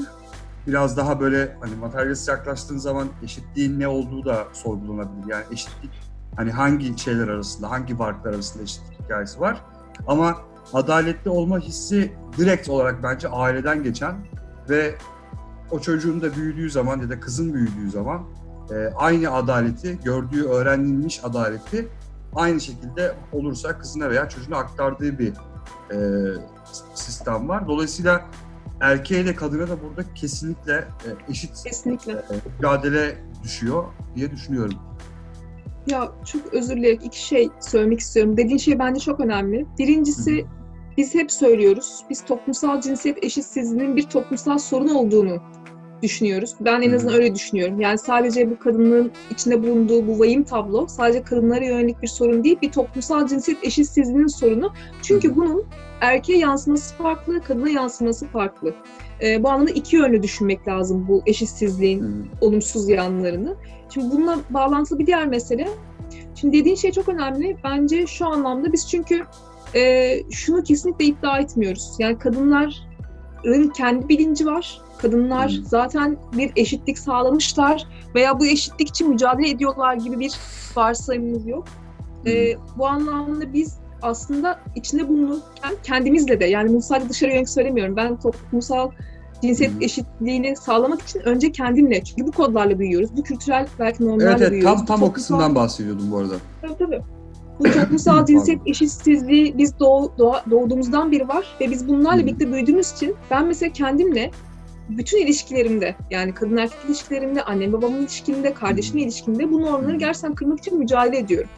biraz daha böyle hani materyalist yaklaştığın zaman eşitliğin ne olduğu da sorgulanabilir. Yani eşitlik hani hangi şeyler arasında, hangi varlıklar arasında eşitlik hikayesi var. Ama adaletli olma hissi direkt olarak bence aileden geçen ve o çocuğun da büyüdüğü zaman ya da kızın büyüdüğü zaman e, aynı adaleti, gördüğü öğrenilmiş adaleti aynı şekilde olursa kızına veya çocuğuna aktardığı bir e, sistem var. Dolayısıyla erkeğe de kadına da burada kesinlikle e, eşit Kesinlikle. e, mücadele düşüyor diye düşünüyorum. Ya çok özür dileyerek iki şey söylemek istiyorum. Dediğin şey bence çok önemli. Birincisi biz hep söylüyoruz. Biz toplumsal cinsiyet eşitsizliğinin bir toplumsal sorun olduğunu düşünüyoruz. Ben en azından öyle düşünüyorum. Yani sadece bu kadının içinde bulunduğu bu vahim tablo sadece kadınlara yönelik bir sorun değil, bir toplumsal cinsiyet eşitsizliğinin sorunu. Çünkü bunun erkeğe yansıması farklı, kadına yansıması farklı. Ee, bu anlamda iki yönlü düşünmek lazım bu eşitsizliğin olumsuz yanlarını. Şimdi bununla bağlantılı bir diğer mesele. Şimdi dediğin şey çok önemli. Bence şu anlamda biz çünkü e, şunu kesinlikle iddia etmiyoruz. Yani kadınların kendi bilinci var. Kadınlar Hmm. zaten bir eşitlik sağlamışlar veya bu eşitlik için mücadele ediyorlar gibi bir varsayımımız yok. E, bu anlamda biz aslında içinde bulunurken kendimizle de yani bunu sadece dışarı yönelik söylemiyorum. Ben toplumsal cinsiyet Hı. eşitliğini sağlamak için önce kendimle. Çünkü bu kodlarla büyüyoruz. Bu kültürel belki normlarla Evet, evet büyüyoruz. tam tam Bu o kısımdan bahsediyordum bu arada. Tabii tabii. Bu toplumsal cinsiyet eşitsizliği biz doğ, doğa- doğduğumuzdan beri var ve biz bunlarla birlikte büyüdüğümüz için ben mesela kendimle bütün ilişkilerimde yani kadın erkek ilişkilerimde, annem babamın ilişkimde, kardeşimle ilişkimde bu normları gerçekten kırmak için mücadele ediyorum.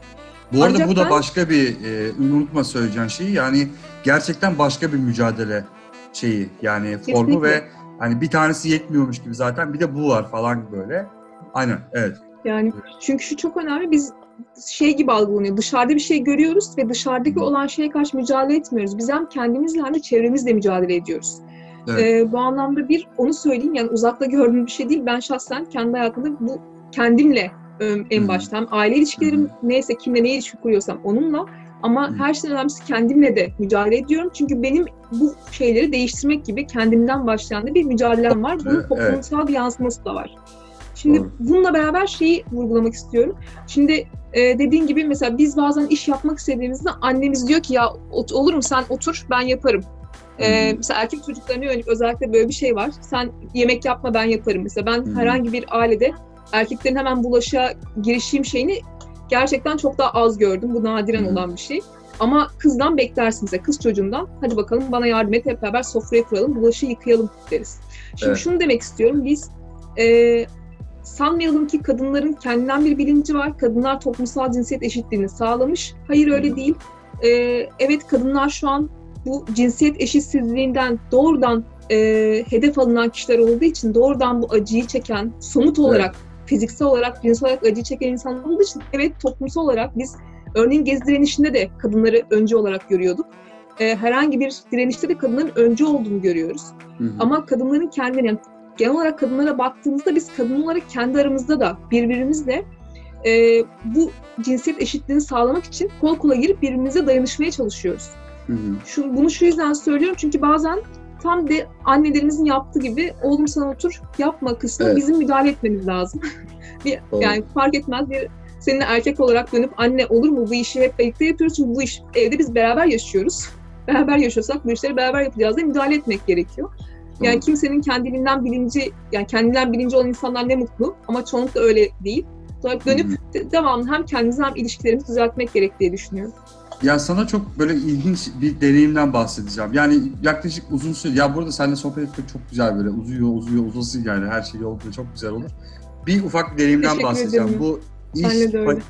Bu arada Ancak bu da ben- başka bir e, unutma söyleyeceğin şeyi yani gerçekten başka bir mücadele şeyi yani formu Kesinlikle. ve hani bir tanesi yetmiyormuş gibi zaten bir de bu var falan böyle. Aynen evet. Yani çünkü şu çok önemli. Biz şey gibi algılanıyor. Dışarıda bir şey görüyoruz ve dışarıdaki olan şeye karşı mücadele etmiyoruz. Biz hem kendimizle hem de çevremizle mücadele ediyoruz. Evet. Ee, bu anlamda bir onu söyleyeyim yani uzakta gördüğüm bir şey değil. Ben şahsen kendi hayatımda bu kendimle e, en başta hem aile ilişkilerim neyse kimle ne ilişki kuruyorsam onunla ama Hı. her şeyden önemlisi kendimle de mücadele ediyorum. Çünkü benim bu şeyleri değiştirmek gibi kendimden başlayan da bir mücadelem var. Bunun Evet, toplumsal bir yansıması da var. Şimdi Doğru. bununla beraber şeyi vurgulamak istiyorum. Şimdi e, dediğin gibi mesela biz bazen iş yapmak istediğimizde annemiz diyor ki ya olur mu sen otur ben yaparım. E, Hı hı. mesela erkek çocuklarına yönelik özellikle böyle bir şey var. Sen yemek yapma ben yaparım. Mesela ben hı. herhangi bir ailede erkeklerin hemen bulaşığa girişeyim şeyini gerçekten çok daha az gördüm. Bu nadiren olan bir şey. Ama kızdan beklersiniz, kız çocuğundan. Hadi bakalım bana yardım et, hep beraber sofrayı kuralım, bulaşığı yıkayalım deriz. Şimdi Evet. şunu demek istiyorum. Biz e, sanmayalım ki kadınların kendinden bir bilinci var. Kadınlar toplumsal cinsiyet eşitliğini sağlamış. Hayır öyle Hı değil. E, evet kadınlar şu an bu cinsiyet eşitsizliğinden doğrudan e, hedef alınan kişiler olduğu için doğrudan bu acıyı çeken, somut olarak, fiziksel olarak, cinsel olarak acı çeken insanlar olduğu için evet toplumsal olarak biz örneğin gezi direnişinde de kadınları öncü olarak görüyorduk. E, herhangi bir direnişte de kadınların öncü olduğunu görüyoruz. Hı hı. Ama kadınların kendine, yani genel olarak kadınlara baktığımızda biz kadın olarak kendi aramızda da birbirimizle e, bu cinsiyet eşitliğini sağlamak için kol kola girip birbirimize dayanışmaya çalışıyoruz. Hı hı. Şu, bunu şu yüzden söylüyorum çünkü bazen tam de annelerimizin yaptığı gibi oğlum sen otur yapma kısmı Evet. bizim müdahale etmemiz lazım. bir, Doğru. yani fark etmez bir seninle erkek olarak dönüp anne olur mu bu işi hep birlikte yapıyoruz çünkü bu iş evde biz beraber yaşıyoruz. Beraber yaşıyorsak bu işleri beraber yapacağız diye müdahale etmek gerekiyor. Yani Doğru. kimsenin kendiliğinden bilinci, yani kendinden bilinci olan insanlar ne mutlu ama çoğunlukla öyle değil. Sonra dönüp devamlı hem kendimizi hem ilişkilerimizi düzeltmek gerek diye düşünüyorum. Ya sana çok böyle ilginç bir deneyimden bahsedeceğim. Yani yaklaşık uzun süre, ya burada seninle sohbet etmek çok güzel böyle uzuyor uzuyor uzasın yani her şey yolunda çok güzel olur. Bir ufak bir deneyimden Teşekkür bahsedeceğim. ederim. Bu iş, Benle de öyle. pa-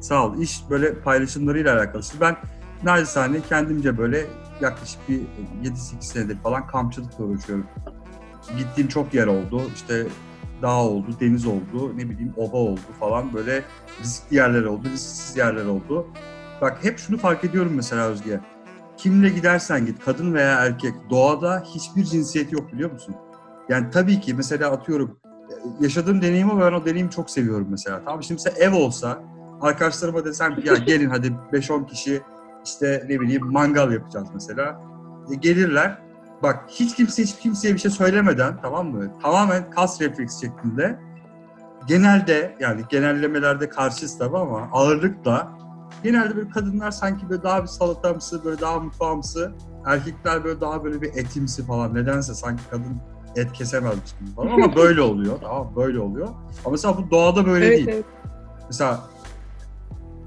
sağ ol, iş böyle paylaşımlarıyla alakalı. Şimdi ben naçizane kendimce böyle yaklaşık bir 7-8 senedir falan kampçılıkla uğraşıyorum. Gittiğim çok yer oldu. İşte dağ oldu, deniz oldu, ne bileyim ova oldu falan böyle riskli yerler oldu, risksiz yerler oldu. Bak hep şunu fark ediyorum mesela Özge. Kimle gidersen git, kadın veya erkek, doğada hiçbir cinsiyet yok biliyor musun? Yani tabii ki mesela atıyorum yaşadığım deneyimi ben o deneyimi çok seviyorum mesela. Tamam şimdi mesela ev olsa arkadaşlarıma desem ki ya gelin hadi 5-10 kişi işte ne bileyim mangal yapacağız mesela. E, gelirler. Bak hiç kimse hiç kimseye bir şey söylemeden tamam mı? Tamamen kas refleks şeklinde genelde yani genellemelerde karşıyız tabii ama ağırlıkla genelde böyle kadınlar sanki böyle daha bir salatamsı, böyle daha mutfağımsı, erkekler böyle daha böyle bir etimsi falan. Nedense sanki kadın et kesemezmiş gibi falan ama böyle oluyor. Tamam böyle oluyor. Ama mesela bu doğada böyle evet değil. evet. Mesela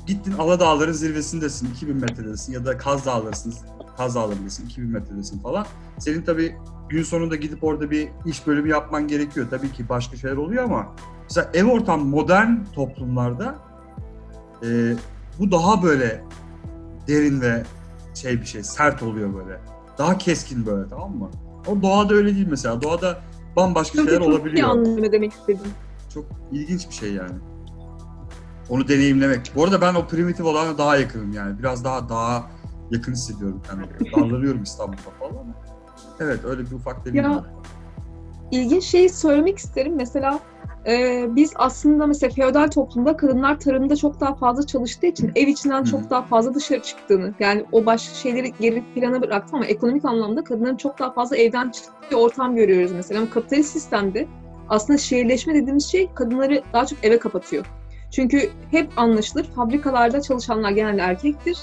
gittin Aladağların zirvesindesin, 2000 metredesin ya da Kaz Dağları'sın, Kaz Dağları'ndasın, 2000 metredesin falan. Senin tabii gün sonunda gidip orada bir iş bölümü yapman gerekiyor. Tabii ki başka şeyler oluyor ama mesela ev ortam modern toplumlarda e, bu daha böyle derin ve şey bir şey, sert oluyor böyle. Daha keskin böyle tamam mı? O doğada öyle değil mesela. Doğada bambaşka Çok, şeyler çok olabiliyor. anlamda ne demek istedim. Çok ilginç bir şey yani. Onu deneyimlemek. Bu arada ben o primitif olana daha yakınım yani. Biraz daha daha yakın hissediyorum kendimi. Darlanıyorum İstanbul'da falan ama. Evet öyle bir ufak deneyim Ya, var. İlginç şey söylemek isterim. Mesela e, biz aslında mesela feodal toplumda kadınlar tarımda çok daha fazla çalıştığı için ev içinden çok daha fazla dışarı çıktığını yani o başka şeyleri geri plana bıraktım ama ekonomik anlamda kadınların çok daha fazla evden çıktığı ortam görüyoruz mesela. Ama kapitalist sistemde aslında şehirleşme dediğimiz şey kadınları daha çok eve kapatıyor. Çünkü hep anlaşılır fabrikalarda çalışanlar genelde erkektir.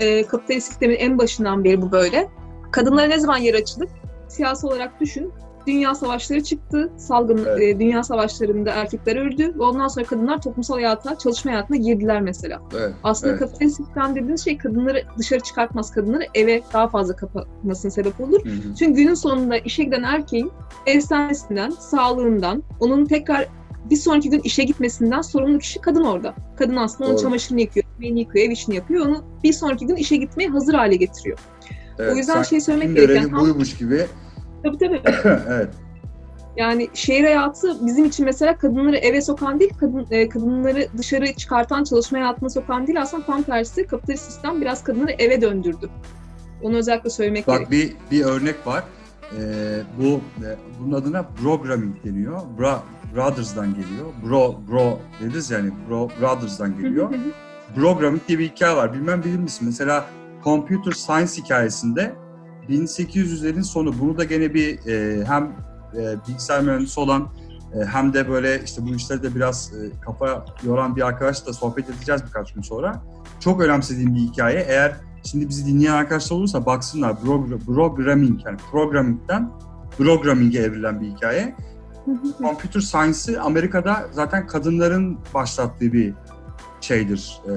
E, kapitalist sistemin en başından beri bu böyle. Kadınlara ne zaman yer açılır? Siyasi olarak düşün. Dünya savaşları çıktı. Salgın Evet. e, dünya savaşlarında erkekler öldü ve ondan sonra kadınlar toplumsal hayata, çalışma hayatına girdiler mesela. Evet. Aslında evet. kapitalist sistem dediğiniz şey kadınları dışarı çıkartmaz, kadınları eve daha fazla kapatmasına sebep olur. Hı hı. Çünkü günün sonunda işe giden erkeğin beslenmesinden, sağlığından, onun tekrar bir sonraki gün işe gitmesinden sorumlu kişi kadın orada. Kadın aslında onun çamaşırını yıkıyor, yemeğini yıkıyor, ev işini yapıyor. Onu bir sonraki gün işe gitmeye hazır hale getiriyor. Evet, o yüzden şey söylemek gereken görevi buymuş gibi. Tabii tabii. evet. Yani şehir hayatı bizim için mesela kadınları eve sokan değil, kadın, e, kadınları dışarı çıkartan, çalışma hayatına sokan değil. Aslında tam tersi kapitalist sistem biraz kadınları eve döndürdü. Onu özellikle söylemek Bak gerekiyor. bir bir örnek var. Ee, bu e, bunun adına programming deniyor. Bra, brothers'dan geliyor. Bro bro deriz yani bro brothers'dan geliyor. Programming diye bir hikaye var. Bilmem bilir misin? Mesela computer science hikayesinde 1800'lerin sonu bunu da gene bir e, hem e, bilgisayar mühendisi olan e, hem de böyle işte bu işlerde biraz e, kafa yoran bir arkadaşla sohbet edeceğiz birkaç gün sonra. Çok önemsediğim bir hikaye. Eğer şimdi bizi dinleyen arkadaşlar olursa baksınlar. Progr- programming yani programming'den programming'e evrilen bir hikaye. Computer Science'ı Amerika'da zaten kadınların başlattığı bir şeydir, e,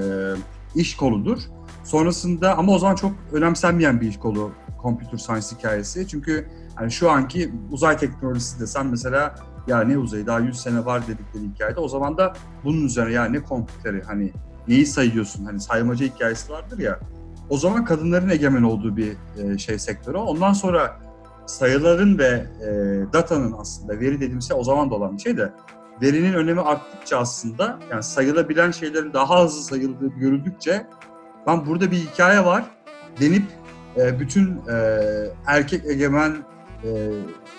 iş koludur. Sonrasında ama o zaman çok önemsenmeyen bir iş kolu computer science hikayesi. Çünkü yani şu anki uzay teknolojisi desem mesela ya ne uzayı daha 100 sene var dedikleri hikayede o zaman da bunun üzerine ya ne kompüteri hani neyi sayıyorsun hani saymaca hikayesi vardır ya o zaman kadınların egemen olduğu bir e, şey sektörü. Ondan sonra sayıların ve e, datanın aslında veri dediğimiz şey o zaman da olan bir şey de verinin önemi arttıkça aslında yani sayılabilen şeylerin daha hızlı sayıldığı görüldükçe ben burada bir hikaye var denip e, bütün e, erkek egemen e,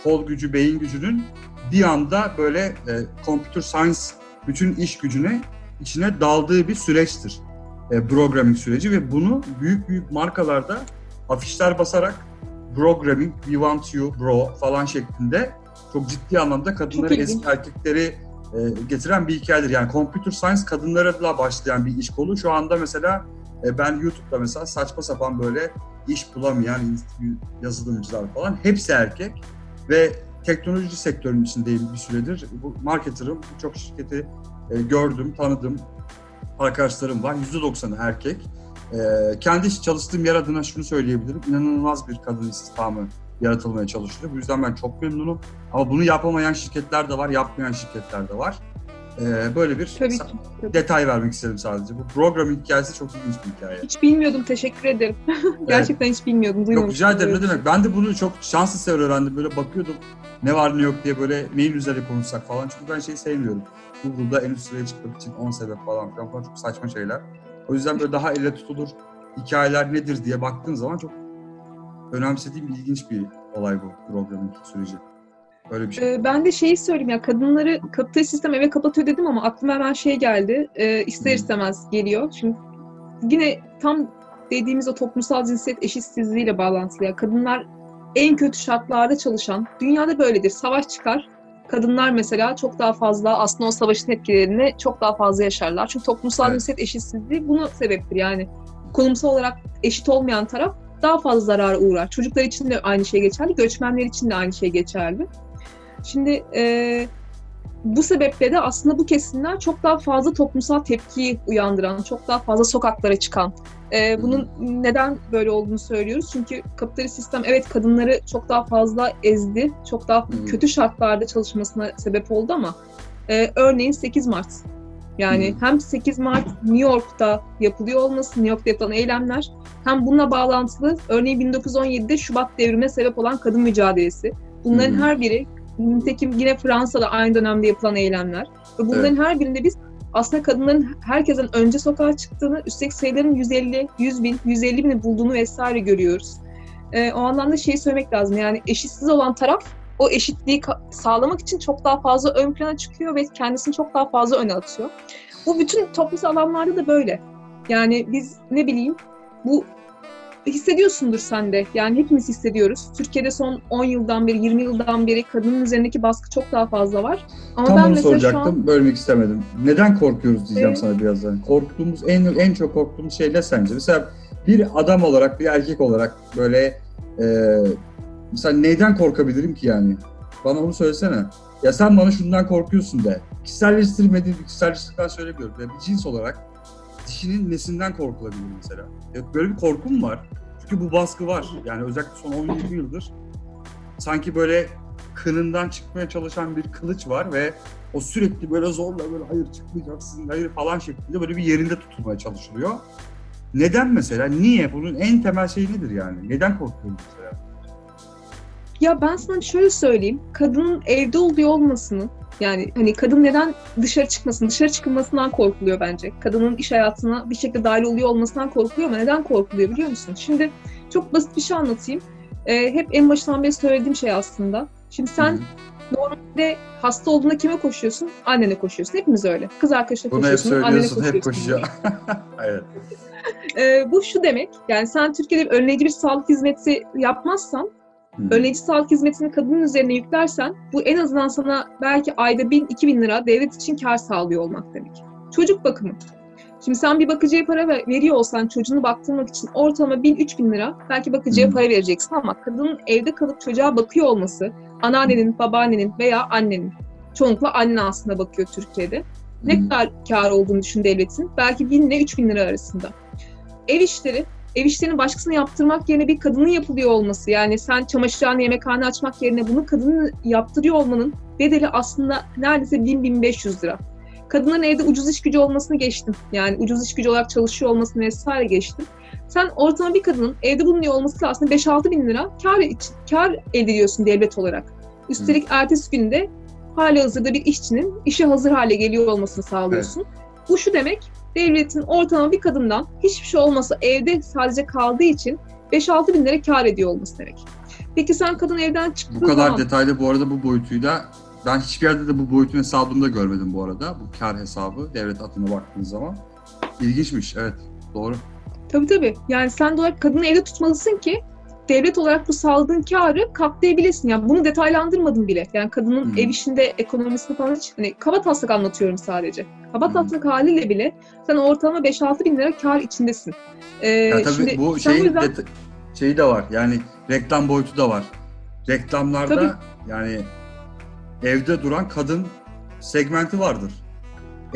kol gücü, beyin gücünün bir anda böyle e, computer science bütün iş gücüne içine daldığı bir süreçtir. E, programming süreci ve bunu büyük büyük markalarda afişler basarak programming, we want you bro falan şeklinde çok ciddi anlamda kadınları eski erkekleri e, getiren bir hikayedir. Yani computer science kadınlarla başlayan bir iş kolu. Şu anda mesela e, ben YouTube'da mesela saçma sapan böyle iş bulamayan yazılımcılar falan hepsi erkek ve teknoloji sektörünün içindeyim bir süredir. Bu marketerım, birçok şirketi e, gördüm, tanıdım. Arkadaşlarım var. %90'ı erkek. E, kendi çalıştığım yer adına şunu söyleyebilirim. İnanılmaz bir kadın istihdamı yaratılmaya çalışılıyor. Bu yüzden ben çok memnunum. Ama bunu yapamayan şirketler de var, yapmayan şirketler de var. E, böyle bir Tabii ki. tabii. detay vermek istedim sadece. Bu programming hikayesi çok ilginç bir hikaye. Hiç bilmiyordum. Teşekkür ederim. Gerçekten hiç bilmiyordum. Yok Duymamıştım. rica ederim ne böyle. demek. Ben de bunu çok şans eseri öğrendim. Böyle bakıyordum ne var ne yok diye böyle neyin üzerine konuşsak falan. Çünkü ben şeyi sevmiyorum. Google'da en üst sıraya çıkmak için 10 sebep falan filan falan çok saçma şeyler. O yüzden böyle daha elle tutulur hikayeler nedir diye baktığın zaman çok önemsediğim ilginç bir olay bu programming süreci. Öyle bir şey. Ee, ben de şeyi söyleyeyim ya kadınları kapitalist sistem eve kapatıyor dedim ama aklıma hemen şey geldi. Ee, ister Hı. istemez geliyor. Şimdi yine tam dediğimiz o toplumsal cinsiyet eşitsizliğiyle bağlantılı. ya. kadınlar en kötü şartlarda çalışan, dünyada böyledir. Savaş çıkar. Kadınlar mesela çok daha fazla aslında o savaşın etkilerini çok daha fazla yaşarlar. Çünkü toplumsal Evet. cinsiyet eşitsizliği bunu sebeptir. Yani konumsal olarak eşit olmayan taraf daha fazla zarara uğrar. Çocuklar için de aynı şey geçerli, göçmenler için de aynı şey geçerli. Şimdi e, bu sebeple de aslında bu kesimler çok daha fazla toplumsal tepkiyi uyandıran, çok daha fazla sokaklara çıkan. E, bunun neden böyle olduğunu söylüyoruz. Çünkü kapitalist sistem evet kadınları çok daha fazla ezdi, çok daha kötü şartlarda çalışmasına sebep oldu ama e, örneğin 8 Mart. Yani hem 8 Mart New York'ta yapılıyor olması, New York'ta yapılan eylemler hem bununla bağlantılı örneğin 1917'de Şubat devrime sebep olan kadın mücadelesi. Bunların Hı. her biri nitekim yine Fransa'da aynı dönemde yapılan eylemler. Ve bunların her birinde biz aslında kadınların herkesten önce sokağa çıktığını, üstelik sayıların 150, 100 bin, 150 bini bulduğunu vesaire görüyoruz. Ee, o anlamda şeyi söylemek lazım. Yani eşitsiz olan taraf o eşitliği sağlamak için çok daha fazla ön plana çıkıyor ve kendisini çok daha fazla öne atıyor. Bu bütün toplumsal alanlarda da böyle. Yani biz ne bileyim bu hissediyorsundur sen de. Yani hepimiz hissediyoruz. Türkiye'de son 10 yıldan beri, 20 yıldan beri kadının üzerindeki baskı çok daha fazla var. Ama Tam ben onu şu an soracaktım. Bölmek istemedim. Neden korkuyoruz diyeceğim Evet. sana birazdan. Korktuğumuz en en çok korktuğumuz şey ne sence? Mesela bir adam olarak, bir erkek olarak böyle e, mesela neyden korkabilirim ki yani? Bana onu söylesene. Ya sen bana şundan korkuyorsun de. Kişiselleştirmediğim kişiselleştirdikten söylemiyorum. Yani bir cins olarak dişinin nesinden korkulabilir mesela? Böyle bir korkum var. Çünkü bu baskı var. Yani özellikle son 10-20 yıldır sanki böyle kınından çıkmaya çalışan bir kılıç var ve o sürekli böyle zorla böyle hayır çıkmayacaksın, hayır falan şeklinde böyle bir yerinde tutulmaya çalışılıyor. Neden mesela? Niye? Bunun en temel şeyi nedir yani? Neden korkuyoruz mesela? Ya ben sana şöyle söyleyeyim. Kadının evde olduğu olmasını yani hani kadın neden dışarı çıkmasın? Dışarı çıkılmasından korkuluyor bence. Kadının iş hayatına bir şekilde dahil oluyor olmasından korkuluyor ama neden korkuluyor biliyor musun? Şimdi çok basit bir şey anlatayım. Ee, hep en başından beri söylediğim şey aslında. Şimdi sen Hı hı. normalde hasta olduğunda kime koşuyorsun? Annene koşuyorsun. Hepimiz öyle. Kız arkadaşına Bunu hep koşuyorsun, annene söylüyorsun, hep koşuyorsun. koşuyor. evet. Ee, bu şu demek, yani sen Türkiye'de önleyici bir sağlık hizmeti yapmazsan Hı. önleyici sağlık hizmetini kadının üzerine yüklersen bu en azından sana belki ayda 1000-2000 lira devlet için kar sağlıyor olmak demek. Çocuk bakımı. Şimdi sen bir bakıcıya para ver- veriyor olsan çocuğunu baktırmak için ortalama 1000-3000 lira belki bakıcıya Hı. para vereceksin ama kadının evde kalıp çocuğa bakıyor olması anneannenin, babaannenin veya annenin çoğunlukla anne aslında bakıyor Türkiye'de. Ne Hı. kadar kar olduğunu düşün devletin. Belki 1000 ile 3000 lira arasında. Ev işleri, ev işlerini başkasına yaptırmak yerine bir kadının yapılıyor olması. Yani sen çamaşırhane, yemekhane açmak yerine bunu kadının yaptırıyor olmanın bedeli aslında neredeyse 1000-1500 lira. Kadınların evde ucuz iş gücü olmasını geçtim. Yani ucuz iş gücü olarak çalışıyor olmasını vesaire geçtim. Sen ortalama bir kadının evde bulunuyor olması aslında 5-6 bin lira kar, kar elde ediyorsun devlet olarak. Üstelik ertesi günde hali hazırda bir işçinin işe hazır hale geliyor olmasını sağlıyorsun. Bu şu demek, devletin ortalama bir kadından hiçbir şey olmasa evde sadece kaldığı için 5-6 bin lira kar ediyor olması demek. Peki sen kadın evden çıktığı Bu kadar zaman... detaylı bu arada bu boyutuyla ben hiçbir yerde de bu boyutun hesabını da görmedim bu arada. Bu kar hesabı devlet adına baktığınız zaman. İlginçmiş evet doğru. Tabii tabii. Yani sen de olarak kadını evde tutmalısın ki devlet olarak bu sağladığın karı katlayabilesin. Yani bunu detaylandırmadım bile. Yani kadının Hmm. ev işinde ekonomisini falan hiç hani kaba taslak anlatıyorum sadece. Kaba Hmm. taslak haliyle bile sen ortalama 5-6 bin lira kar içindesin. Ee, Ya tabii şimdi bu şeyin yüzden- deta- şeyi de var. Yani reklam boyutu da var. Reklamlarda Tabii. yani evde duran kadın segmenti vardır.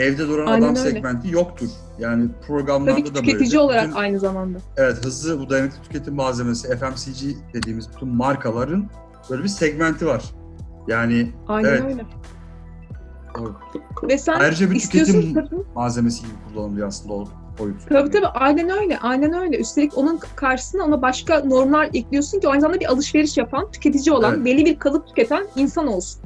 Evde duran Aynen adam öyle. segmenti yoktur. Yani programlarda tabii ki da tüketici böyle. olarak Bütün- aynı zamanda. evet hızlı bu dayanıklı tüketim malzemesi FMCG dediğimiz bütün markaların böyle bir segmenti var. Yani Aynen Evet. öyle. Ve sen Ayrıca bir tüketim kadın malzemesi gibi kullanılıyor aslında o boyut. Tabii tabii aynen öyle. Aynen öyle. Üstelik onun karşısına ona başka normlar ekliyorsun ki aynı zamanda bir alışveriş yapan, tüketici olan, Evet. belli bir kalıp tüketen insan olsun.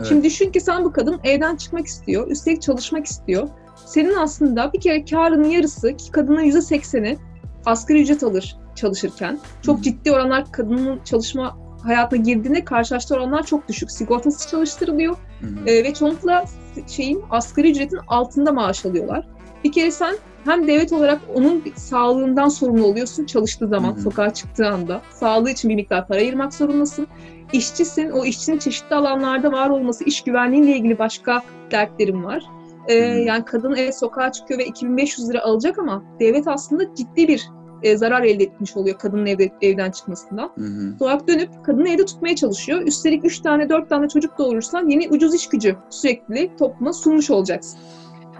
Evet. Şimdi düşün ki sen bu kadın evden çıkmak istiyor, üstelik çalışmak istiyor. Senin aslında bir kere karının yarısı ki kadının yüzde sekseni asgari ücret alır çalışırken. Çok Hı. ciddi oranlar kadının çalışma hayatına girdiğinde karşılaştığı oranlar çok düşük. Sigortası çalıştırılıyor Hı e, ve çoğunlukla şeyin asgari ücretin altında maaş alıyorlar. Bir kere sen hem devlet olarak onun sağlığından sorumlu oluyorsun çalıştığı zaman, Hı hı. sokağa çıktığı anda. Sağlığı için bir miktar para ayırmak zorundasın. İşçisin, o işçinin çeşitli alanlarda var olması, iş güvenliğiyle ilgili başka dertlerim var. E, hı. yani kadın evet sokağa çıkıyor ve 2500 lira alacak ama devlet aslında ciddi bir e, zarar elde etmiş oluyor kadının evde, evden çıkmasından olarak dönüp kadını evde tutmaya çalışıyor. Üstelik 3 tane 4 tane çocuk doğurursan yeni ucuz iş gücü sürekli topluma sunmuş olacaksın.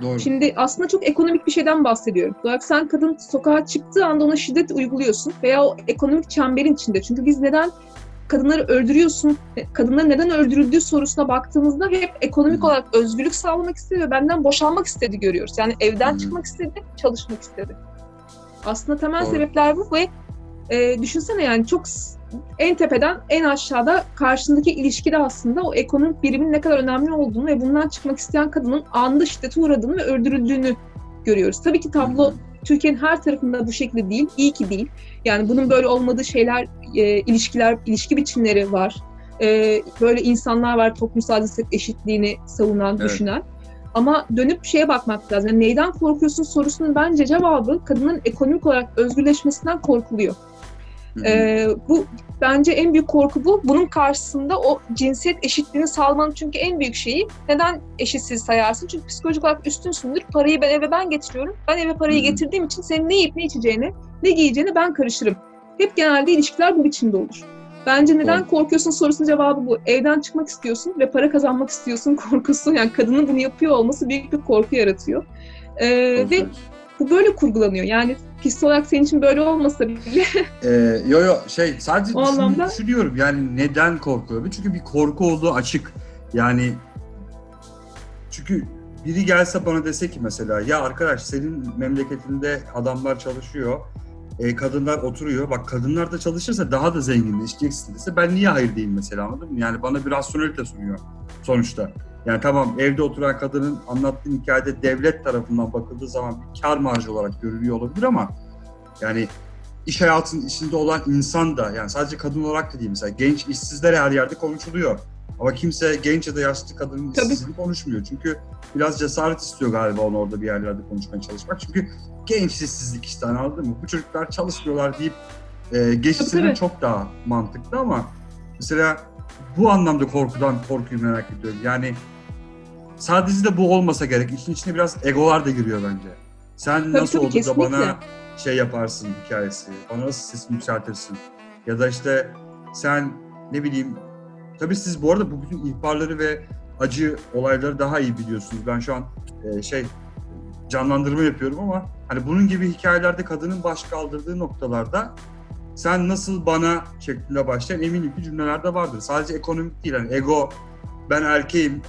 Doğru. Şimdi aslında çok ekonomik bir şeyden bahsediyorum. Olarak sen kadın sokağa çıktığı anda ona şiddet uyguluyorsun veya o ekonomik çemberin içinde. Çünkü biz neden kadınları öldürüyorsun, kadınların neden öldürüldüğü sorusuna baktığımızda hep ekonomik olarak özgürlük sağlamak istedi ve benden boşanmak istedi görüyoruz. Yani evden Hı. çıkmak istedi, çalışmak istedi. Aslında temel Doğru. sebepler bu ve e, düşünsene yani çok en tepeden en aşağıda karşındaki ilişkide aslında o ekonomik birimin ne kadar önemli olduğunu ve bundan çıkmak isteyen kadının anında şiddete uğradığını ve öldürüldüğünü görüyoruz. Tabii ki tablo. Türkiye'nin her tarafında bu şekilde değil, iyi ki değil. Yani bunun böyle olmadığı şeyler, e, ilişkiler, ilişki biçimleri var. E, böyle insanlar var toplumsal cinsiyet eşitliğini savunan, Evet. düşünen. Ama dönüp şeye bakmak lazım. Yani neyden korkuyorsun sorusunun bence cevabı kadının ekonomik olarak özgürleşmesinden korkuluyor. Hı hı. Ee, bu bence en büyük korku bu. Bunun karşısında o cinsiyet eşitliğini sağlamanın çünkü en büyük şeyi neden eşitsiz sayarsın? Çünkü psikolojik olarak üstünsündür. Parayı ben eve ben getiriyorum. Ben eve parayı Hı hı. getirdiğim için senin ne yiyip ne içeceğini, ne giyeceğini ben karışırım. Hep genelde ilişkiler bu biçimde olur. Bence neden Doğru. korkuyorsun sorusunun cevabı bu. Evden çıkmak istiyorsun ve para kazanmak istiyorsun korkusu. Yani kadının bunu yapıyor olması büyük bir korku yaratıyor. Ee, Doğru ve. Bu böyle kurgulanıyor. Yani pis olarak senin için böyle olmasa bile Ee, yo yo şey sadece düşün- anlamda- düşünüyorum yani neden korkuyor? Çünkü bir korku olduğu açık. Yani çünkü biri gelse bana dese ki mesela ya arkadaş senin memleketinde adamlar çalışıyor. e, kadınlar oturuyor. Bak kadınlar da çalışırsa daha da zenginleşeceksin dese ben niye hayır diyeyim mesela anladın mı? Yani bana bir rasyonelite sunuyor sonuçta. Yani tamam evde oturan kadının anlattığın hikayede devlet tarafından bakıldığı zaman bir kar marjı olarak görülüyor olabilir ama yani iş hayatının içinde olan insan da yani sadece kadın olarak da değil mesela genç işsizler her yerde konuşuluyor. Ama kimse genç ya da yaşlı kadının işsizliğini konuşmuyor. Çünkü biraz cesaret istiyor galiba onu orada bir yerlerde konuşmaya çalışmak. Çünkü genç işsizlik işte anladın mı? Bu çocuklar çalışmıyorlar deyip e, tabii. çok daha mantıklı ama mesela bu anlamda korkudan korkuyu merak ediyorum. Yani sadece de bu olmasa gerek. İşin içine biraz egolar da giriyor bence. Sen nasıl tabii, olur da bana şey yaparsın hikayesi. Bana nasıl sesini yükseltirsin. Ya da işte sen ne bileyim tabii siz bu arada bu bütün ihbarları ve acı olayları daha iyi biliyorsunuz. Ben şu an e, şey canlandırma yapıyorum ama hani bunun gibi hikayelerde kadının baş kaldırdığı noktalarda sen nasıl bana şeklinde başlayan eminim ki cümleler de vardır. Sadece ekonomik değil hani ego ben erkeğim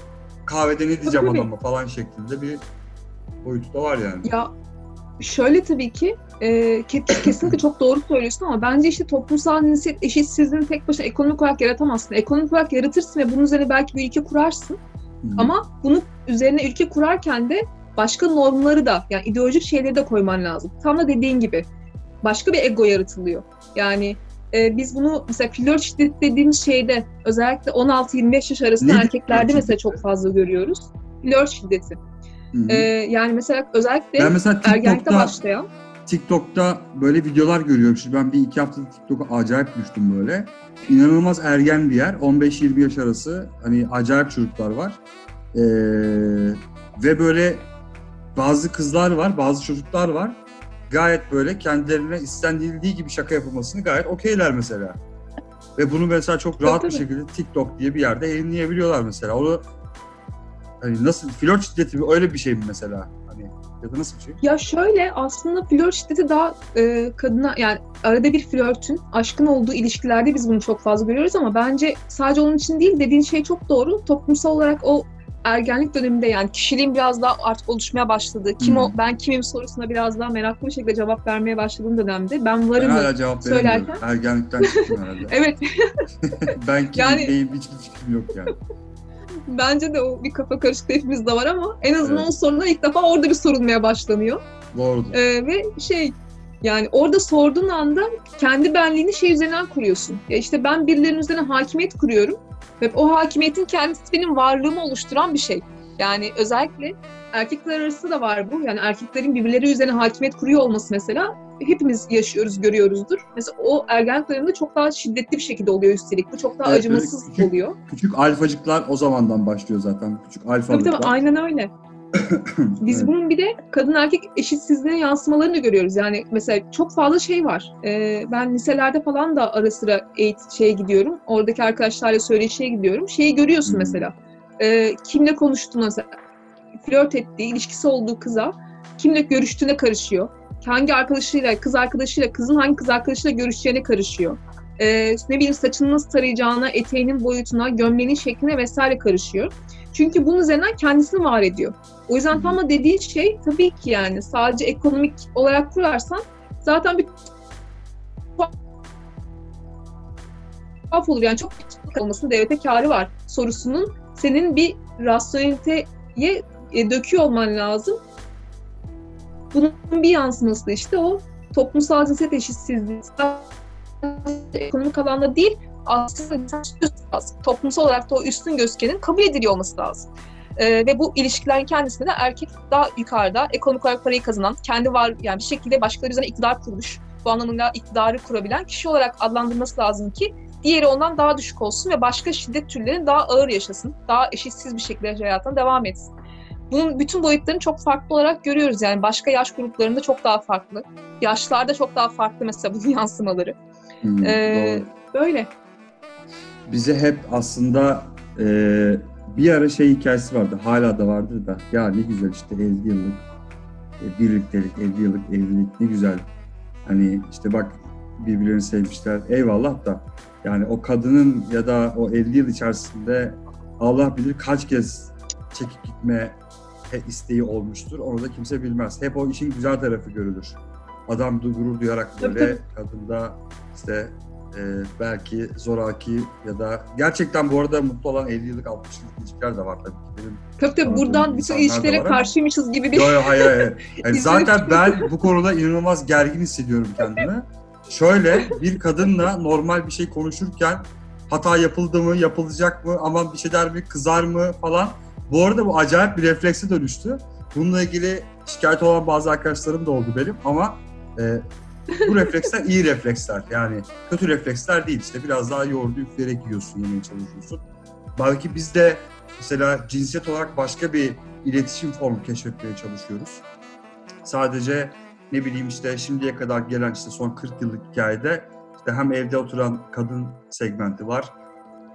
kahvede ne diyeceğim Tabii. adama falan şeklinde bir boyutu da var yani. Ya şöyle tabii ki e, ke- kesinlikle çok doğru söylüyorsun ama bence işte toplumsal cinsiyet eşitsizliğini tek başına ekonomik olarak yaratamazsın. Ekonomik olarak yaratırsın ve bunun üzerine belki bir ülke kurarsın. Hı. Ama bunu üzerine ülke kurarken de başka normları da yani ideolojik şeyleri de koyman lazım. Tam da dediğin gibi başka bir ego yaratılıyor. Yani e, biz bunu mesela flört şiddeti dediğimiz şeyde özellikle 16-25 yaş arasında Nedir erkeklerde mesela çok fazla görüyoruz. Flört şiddeti. E, yani mesela özellikle ben mesela ergenlikte başlayan TikTok'ta böyle videolar görüyorum. Şimdi ben bir iki haftadır TikTok'a acayip düştüm böyle. İnanılmaz ergen bir yer. 15-20 yaş arası. Hani acayip çocuklar var. Ee, ve böyle bazı kızlar var, bazı çocuklar var. Gayet böyle kendilerine istendiği gibi şaka yapılmasını gayet okeyler mesela. Ve bunu mesela çok rahat bir tabii. şekilde TikTok diye bir yerde yayınlayabiliyorlar mesela. Onu hani nasıl flört şiddeti mi öyle bir şey mi mesela? Hani ya da nasıl bir şey? Ya şöyle aslında flört şiddeti daha e, kadına yani arada bir flörtün aşkın olduğu ilişkilerde biz bunu çok fazla görüyoruz ama bence sadece onun için değil dediğin şey çok doğru. Toplumsal olarak o ergenlik döneminde yani kişiliğin biraz daha artık oluşmaya başladığı, kim o Hmm. ben kimim sorusuna biraz daha meraklı bir şekilde cevap vermeye başladığım dönemde ben Ben varım hala cevap söylerken- Ergenlikten çıktım herhalde. Evet ben kimim Yani- neyim hiçbir fikrim yok yani. bence de o bir kafa karışıklığı hepimizde var ama en azından Evet. o sorunlar ilk defa orada bir sorulmaya başlanıyor. Doğrudur. Ee, ve şey yani orada sorduğun anda kendi benliğini şey üzerinden kuruyorsun. Ya işte ben birilerinin üzerine hakimiyet kuruyorum ve o hakimiyetin kendisi benim varlığımı oluşturan bir şey. Yani özellikle erkekler arası da var bu. Yani erkeklerin birbirleri üzerine hakimiyet kuruyor olması mesela hepimiz yaşıyoruz, görüyoruzdur. Mesela o ergenlik döneminde çok daha şiddetli bir şekilde oluyor üstelik. Bu çok daha Evet, acımasız küçük- oluyor. Küçük alfacıklar o zamandan başlıyor zaten. Küçük Tabii alfalıklar. tabii aynen öyle. Biz Evet. bunun bir de kadın erkek eşitsizliğine yansımalarını da görüyoruz. Yani mesela çok fazla şey var. Ee, ben liselerde falan da ara sıra eğit şeye gidiyorum. Oradaki arkadaşlarla söyleşiye gidiyorum. Şeyi görüyorsun Hmm. mesela. Ee, kimle konuştuğunu mesela flört ettiği, ilişkisi olduğu kıza kimle görüştüğüne karışıyor. Hangi arkadaşıyla, kız arkadaşıyla, kızın hangi kız arkadaşıyla görüşeceğine karışıyor. Ee, ne bileyim saçını nasıl tarayacağına, eteğinin boyutuna, gömleğinin şekline vesaire karışıyor. Çünkü bunun üzerinden kendisini var ediyor. O yüzden tam da dediğin şey tabii ki yani sadece ekonomik olarak kurarsan zaten bir tuhaf olur. Yani çok olmasının devlete karı var sorusunun senin bir rasyoneliteye e, döküyor olman lazım. Bunun bir yansıması da işte o toplumsal cinsiyet eşitsizliği. Ekonomik alanda değil aslında insan lazım. Toplumsal olarak da o üstün gözükenin kabul ediliyor olması lazım. Ee, ve bu ilişkilerin kendisinde de erkek daha yukarıda ekonomik olarak parayı kazanan, kendi var yani bir şekilde başkaları üzerine iktidar kurmuş, bu anlamıyla iktidarı kurabilen kişi olarak adlandırması lazım ki diğeri ondan daha düşük olsun ve başka şiddet türlerini daha ağır yaşasın, daha eşitsiz bir şekilde hayatına devam etsin. Bunun bütün boyutlarını çok farklı olarak görüyoruz. Yani başka yaş gruplarında çok daha farklı. Yaşlarda çok daha farklı mesela bunun yansımaları. Hmm, Ee, doğru. böyle. Bize hep aslında e, bir ara şey hikayesi vardı. Hala da vardır da. Ya ne güzel işte 50 yıllık e, birliktelik, 50 yıllık evlilik ne güzel. Hani işte bak birbirlerini sevmişler. Eyvallah da yani o kadının ya da o 50 yıl içerisinde Allah bilir kaç kez çekip gitme isteği olmuştur. Onu da kimse bilmez. Hep o işin güzel tarafı görülür. Adam gurur duyarak böyle kadında işte e, belki zoraki ya da gerçekten bu arada mutlu olan 50 yıllık 60 yıllık ilişkiler de var tabii ki. Benim Tabii tabii buradan bütün ilişkilere karşıymışız gibi bir Yo yo hayır hayır. Yani zaten ben bu konuda inanılmaz gergin hissediyorum kendimi. Şöyle bir kadınla normal bir şey konuşurken hata yapıldı mı, yapılacak mı, aman bir şey der mi, kızar mı falan. Bu arada bu acayip bir reflekse dönüştü. Bununla ilgili şikayet olan bazı arkadaşlarım da oldu benim ama e, bu refleksler iyi refleksler. Yani kötü refleksler değil. İşte biraz daha yoğurdu üfleyerek yiyorsun, yemeye çalışıyorsun. Belki biz de mesela cinsiyet olarak başka bir iletişim formu keşfetmeye çalışıyoruz. Sadece ne bileyim işte şimdiye kadar gelen işte son 40 yıllık hikayede işte hem evde oturan kadın segmenti var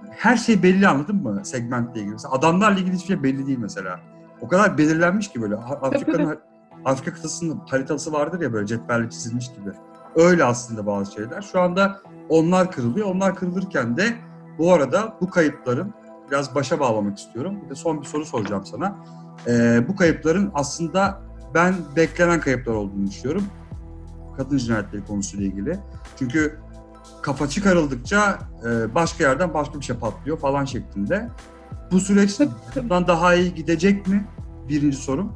her şey belli anladın mı segmentle ilgili. Mesela adamlarla ilgili hiçbir şey belli değil mesela. O kadar belirlenmiş ki böyle Afrika'nın Afrika kıtasının haritası vardır ya böyle cetvelle çizilmiş gibi. Öyle aslında bazı şeyler. Şu anda onlar kırılıyor. Onlar kırılırken de bu arada bu kayıpların biraz başa bağlamak istiyorum. Bir de son bir soru soracağım sana. Ee, bu kayıpların aslında ben beklenen kayıplar olduğunu düşünüyorum. Kadın cinayetleri konusuyla ilgili. Çünkü kafa çıkarıldıkça e, başka yerden başka bir şey patlıyor falan şeklinde. Bu süreç Tabii, tabii. bundan daha iyi gidecek mi? Birinci sorum.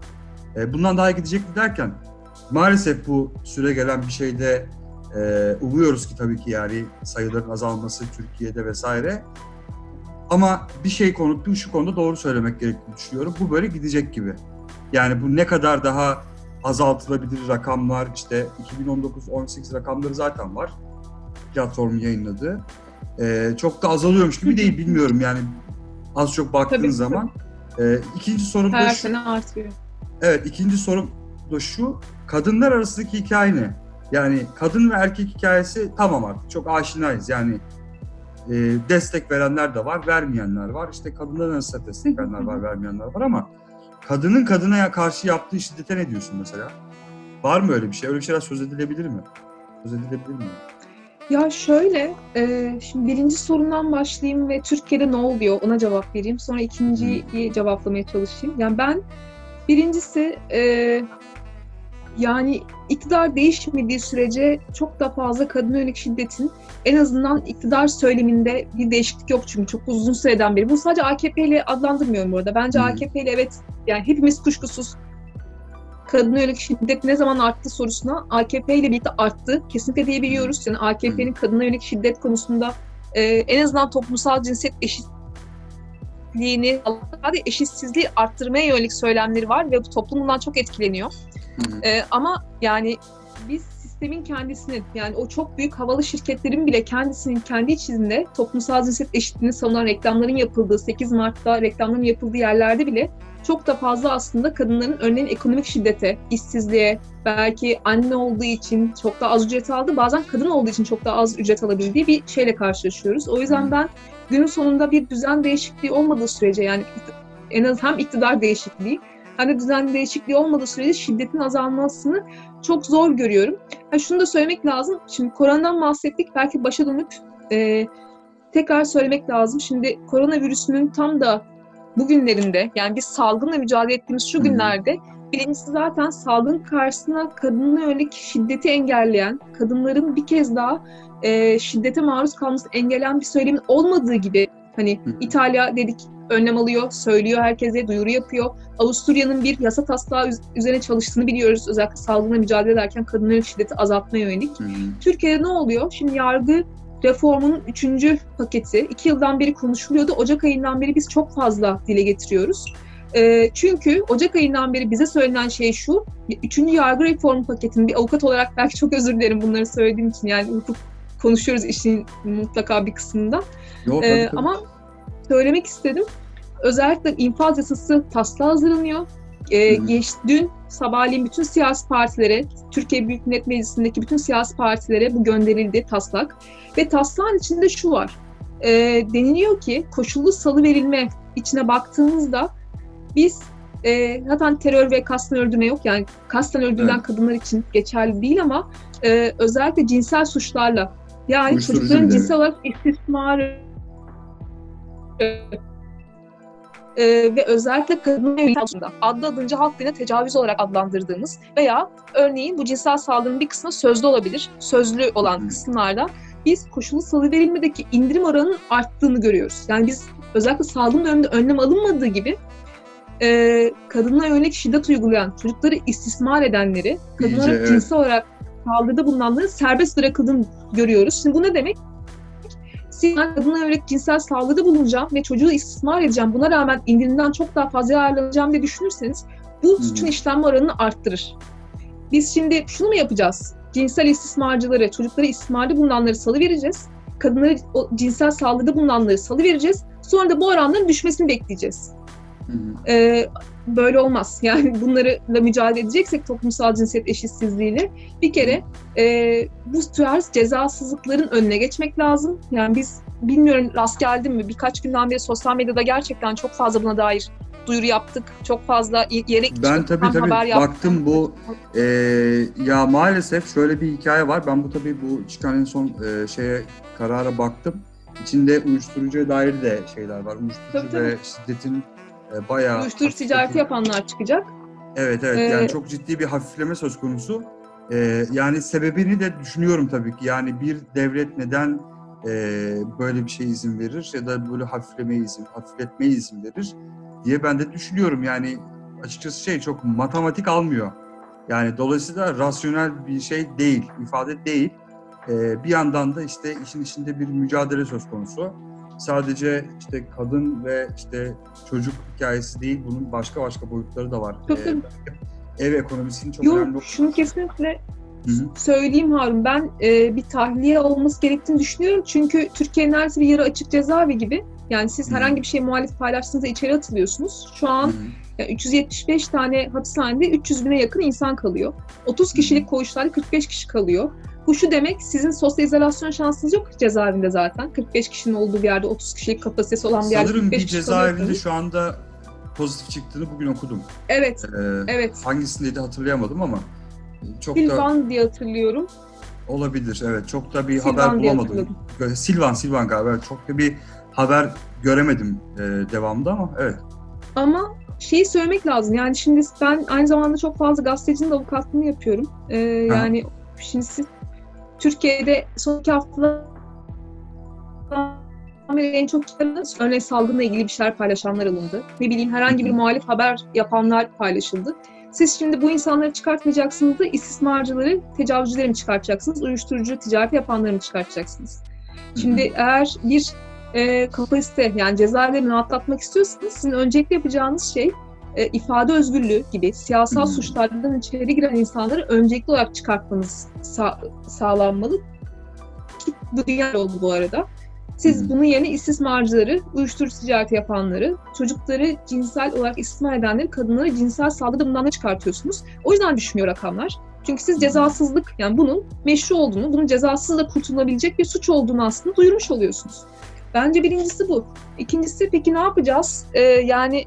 E, bundan daha iyi gidecek mi derken maalesef bu süre gelen bir şeyde e, umuyoruz ki tabii ki yani sayıların azalması Türkiye'de vesaire. Ama bir şey konu, bir şu konuda doğru söylemek gerektiğini düşünüyorum. Bu böyle gidecek gibi. Yani bu ne kadar daha azaltılabilir rakamlar, işte 2019-18 rakamları zaten var. Platformun yayınladığı. E, çok da azalıyormuş gibi değil, bilmiyorum yani az çok baktığın Tabii, zaman. E, ikinci sorum da Her şu. sene artıyor. Evet ikinci sorum da şu. Kadınlar arasındaki hikaye ne? Yani kadın ve erkek hikayesi tamam artık çok aşinayız. Yani e, destek verenler de var, vermeyenler var. İşte kadınların arasında destek verenler var, vermeyenler var ama kadının kadına karşı yaptığı şiddete ne diyorsun mesela? Var mı öyle bir şey? Öyle bir şeyler söz edilebilir mi? Söz edilebilir mi? Ya şöyle, e, şimdi birinci sorundan başlayayım ve Türkiye'de ne oluyor ona cevap vereyim. Sonra ikinciyi cevaplamaya çalışayım. Yani ben birincisi e, yani iktidar değişmediği sürece çok da fazla kadına yönelik şiddetin en azından iktidar söyleminde bir değişiklik yok çünkü çok uzun süreden beri. Bu sadece AKP ile adlandırmıyorum burada. Bence Hı. AKP ile evet yani hepimiz kuşkusuz kadına yönelik şiddet ne zaman arttı sorusuna AKP ile birlikte arttı. Kesinlikle diyebiliyoruz. Yani AKP'nin kadına yönelik şiddet konusunda e, en azından toplumsal cinsiyet eşitliğini, eşitsizliği arttırmaya yönelik söylemleri var ve bu toplum bundan çok etkileniyor. Ee, ama yani biz sistemin kendisinin yani o çok büyük havalı şirketlerin bile kendisinin kendi içinde toplumsal cinsiyet eşitliğini savunan reklamların yapıldığı 8 Mart'ta reklamların yapıldığı yerlerde bile çok da fazla aslında kadınların örneğin ekonomik şiddete, işsizliğe, belki anne olduğu için çok daha az ücret aldı, bazen kadın olduğu için çok daha az ücret alabildiği bir şeyle karşılaşıyoruz. O yüzden ben günün sonunda bir düzen değişikliği olmadığı sürece yani en az hem iktidar değişikliği hem de düzen değişikliği olmadığı sürece şiddetin azalmasını çok zor görüyorum. Ha, şunu da söylemek lazım. Şimdi koronadan bahsettik. Belki başa dönüp e, tekrar söylemek lazım. Şimdi koronavirüsünün tam da bugünlerinde yani biz salgınla mücadele ettiğimiz şu günlerde birincisi zaten salgın karşısına kadına yönelik şiddeti engelleyen, kadınların bir kez daha e, şiddete maruz kalmasını engelleyen bir söylemin olmadığı gibi hani. İtalya dedik önlem alıyor, söylüyor herkese, duyuru yapıyor. Avusturya'nın bir yasa taslağı üz- üzerine çalıştığını biliyoruz. Özellikle salgınla mücadele ederken kadınların şiddeti azaltmaya yönelik. Hı hı. Türkiye'de ne oluyor? Şimdi yargı reformunun üçüncü paketi iki yıldan beri konuşuluyordu. Ocak ayından beri biz çok fazla dile getiriyoruz. Ee, çünkü Ocak ayından beri bize söylenen şey şu, üçüncü yargı reformu paketinin bir avukat olarak belki çok özür dilerim bunları söylediğim için yani hukuk konuşuyoruz işin mutlaka bir kısmında. Yok, Ee, ama söylemek istedim. Özellikle infaz yasası taslağı hazırlanıyor. Ee, hı. geç, dün sabahleyin bütün siyasi partilere, Türkiye Büyük Millet Meclisi'ndeki bütün siyasi partilere bu gönderildi taslak. Ve taslağın içinde şu var. Ee, deniliyor ki koşullu salı verilme içine baktığımızda biz e, zaten terör ve kasten öldürme yok. Yani kasten öldürülen Evet. kadınlar için geçerli değil ama e, özellikle cinsel suçlarla yani Uyuşturucu çocukların cinsel olarak istismarı e, ve özellikle kadın yönetiminde adı adınca halk diline tecavüz olarak adlandırdığımız veya örneğin bu cinsel saldırının bir kısmı sözlü olabilir. Sözlü olan kısımlarda biz koşullu salı verilmedeki indirim oranının arttığını görüyoruz. Yani biz özellikle salgın döneminde önlem alınmadığı gibi e, kadınlara yönelik şiddet uygulayan, çocukları istismar edenleri, kadınlara İyice, evet. cinsel olarak saldırıda bulunanların serbest bırakıldığını görüyoruz. Şimdi bu ne demek? Ben kadına yönelik cinsel saldırıda bulunacağım ve çocuğu istismar edeceğim. Buna rağmen indirimden çok daha fazla yararlanacağım diye düşünürseniz bu Hı. suçun işlenme oranını arttırır. Biz şimdi şunu mu yapacağız? Cinsel istismarcıları, çocukları istismarda bulunanları salı vereceğiz. Kadınları o cinsel saldırıda bulunanları salı vereceğiz. Sonra da bu oranların düşmesini bekleyeceğiz. Hı. Ee, böyle olmaz. Yani bunlarla mücadele edeceksek toplumsal cinsiyet eşitsizliğiyle bir kere e, bu tarz cezasızlıkların önüne geçmek lazım. Yani biz bilmiyorum rast geldim mi birkaç günden beri sosyal medyada gerçekten çok fazla buna dair duyuru yaptık. Çok fazla yere Ben tabii tabii haber baktım bu Ee, ya maalesef şöyle bir hikaye var. Ben bu tabii bu çıkan en son e, şeye karara baktım. İçinde uyuşturucuya dair de şeyler var. Uyuşturucu Tabii, ve şiddetin e, bayağı uyuşturucu ticareti yapanlar çıkacak. Evet evet Ee, yani çok ciddi bir hafifleme söz konusu. Ee, yani sebebini de düşünüyorum tabii ki. Yani bir devlet neden e, böyle bir şey izin verir ya da böyle hafiflemeye izin, hafifletmeye izin verir diye ben de düşünüyorum. Yani açıkçası şey çok matematik almıyor. Yani dolayısıyla rasyonel bir şey değil, ifade değil. Ee, bir yandan da işte işin içinde bir mücadele söz konusu. Sadece işte kadın ve işte çocuk hikayesi değil, bunun başka başka boyutları da var. Tabii, Ee, ev ekonomisinin çok önemli Yok şunu kesinlikle Hı hı. söyleyeyim Harun. Ben e, bir tahliye olması gerektiğini düşünüyorum. Çünkü Türkiye'nin neredeyse bir yarı açık cezaevi gibi. Yani siz Hı. herhangi bir şey muhalif paylaştığınızda içeri atılıyorsunuz. Şu an hı. Yani 375 tane hapishanede 300 bine yakın insan kalıyor. 30 kişilik koğuşlarda 45 kişi kalıyor. Bu şu demek sizin sosyal izolasyon şansınız yok cezaevinde zaten. 45 kişinin olduğu bir yerde 30 kişilik kapasitesi olan bir yerde Sanırım 45 bir cezaevinde şu anda pozitif çıktığını bugün okudum. Evet, Ee, evet. Hangisindeydi hatırlayamadım ama çok da Silvan diye hatırlıyorum. olabilir. Evet çok da bir Silvan haber bulamadım. Silvan Silvan galiba. Çok da bir haber göremedim e, devamında ama evet. Ama şeyi söylemek lazım. Yani şimdi ben aynı zamanda çok fazla gazetecinin avukatlığını yapıyorum. Ee, yani şimdi siz Türkiye'de son iki haftada en çok örneğin salgınla ilgili bir şeyler paylaşanlar alındı. Ne bileyim herhangi bir muhalif haber yapanlar paylaşıldı. Siz şimdi bu insanları çıkartmayacaksınız da istismarcıları, tecavüzcüleri mi çıkartacaksınız, uyuşturucu ticareti yapanları mı çıkartacaksınız? Şimdi eğer bir e, kapasite yani cezaevlerini rahatlatmak istiyorsanız sizin öncelikle yapacağınız şey e, ifade özgürlüğü gibi siyasal Hı. suçlardan içeri giren insanları öncelikli olarak çıkartmanız sa- sağlanmalı. Ki Bu dünya oldu bu arada. Siz Hı. bunun yerine istismarcıları, uyuşturucu ticareti yapanları, çocukları cinsel olarak istismar edenleri, kadınları cinsel saldırı bundan da çıkartıyorsunuz. O yüzden düşmüyor rakamlar. Çünkü siz Hı. cezasızlık yani bunun meşru olduğunu, bunun cezasız da kurtulabilecek bir suç olduğunu aslında duyurmuş oluyorsunuz. Bence birincisi bu. İkincisi peki ne yapacağız? Ee, yani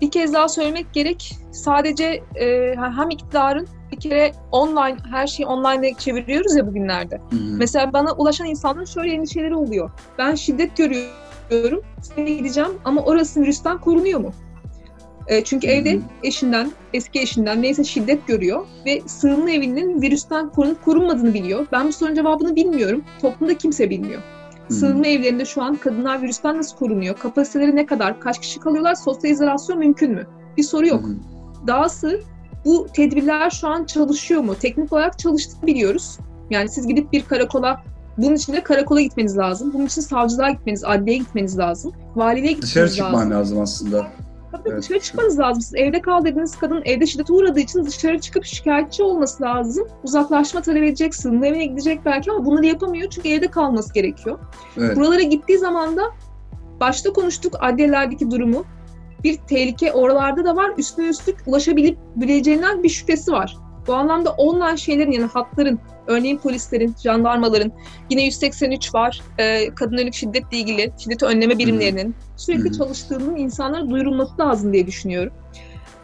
bir kez daha söylemek gerek. Sadece e, hem iktidarın bir kere online, her şeyi online'e çeviriyoruz ya bugünlerde. Hı. Mesela bana ulaşan insanların şöyle endişeleri oluyor. Ben şiddet görüyorum, seni gideceğim ama orası virüsten korunuyor mu? E, çünkü hı. evde eşinden, eski eşinden neyse şiddet görüyor ve sığınma evinin virüsten korunup korunmadığını biliyor. Ben bu sorunun cevabını bilmiyorum. Toplumda kimse bilmiyor. Sığınma evlerinde şu an kadınlar virüsten nasıl korunuyor? Kapasiteleri ne kadar? Kaç kişi kalıyorlar? Sosyal izolasyon mümkün mü? Bir soru yok. Hı. Dahası bu tedbirler şu an çalışıyor mu? Teknik olarak çalıştığını biliyoruz. Yani siz gidip bir karakola, bunun için de karakola gitmeniz lazım. Bunun için savcılığa gitmeniz, adliyeye gitmeniz lazım. Valiliğe gitmeniz Dışarı lazım. çıkman lazım aslında. Tabii Evet. dışarı çıkmanız lazım. Siz evde kal dediğiniz kadın evde şiddete uğradığı için dışarı çıkıp şikayetçi olması lazım. Uzaklaşma talep edecek, sığınma evine gidecek belki ama bunları yapamıyor çünkü evde kalması gerekiyor. Evet. Buralara gittiği zaman da başta konuştuk adliyelerdeki durumu. Bir tehlike oralarda da var. Üstüne üstlük ulaşabilip bileceğinden bir şüphesi var. Bu anlamda online şeylerin yani hatların, örneğin polislerin, jandarmaların, yine 183 var, e, kadın yönelik şiddetle ilgili şiddeti önleme birimlerinin sürekli Hı hı. çalıştığının insanlara duyurulması lazım diye düşünüyorum.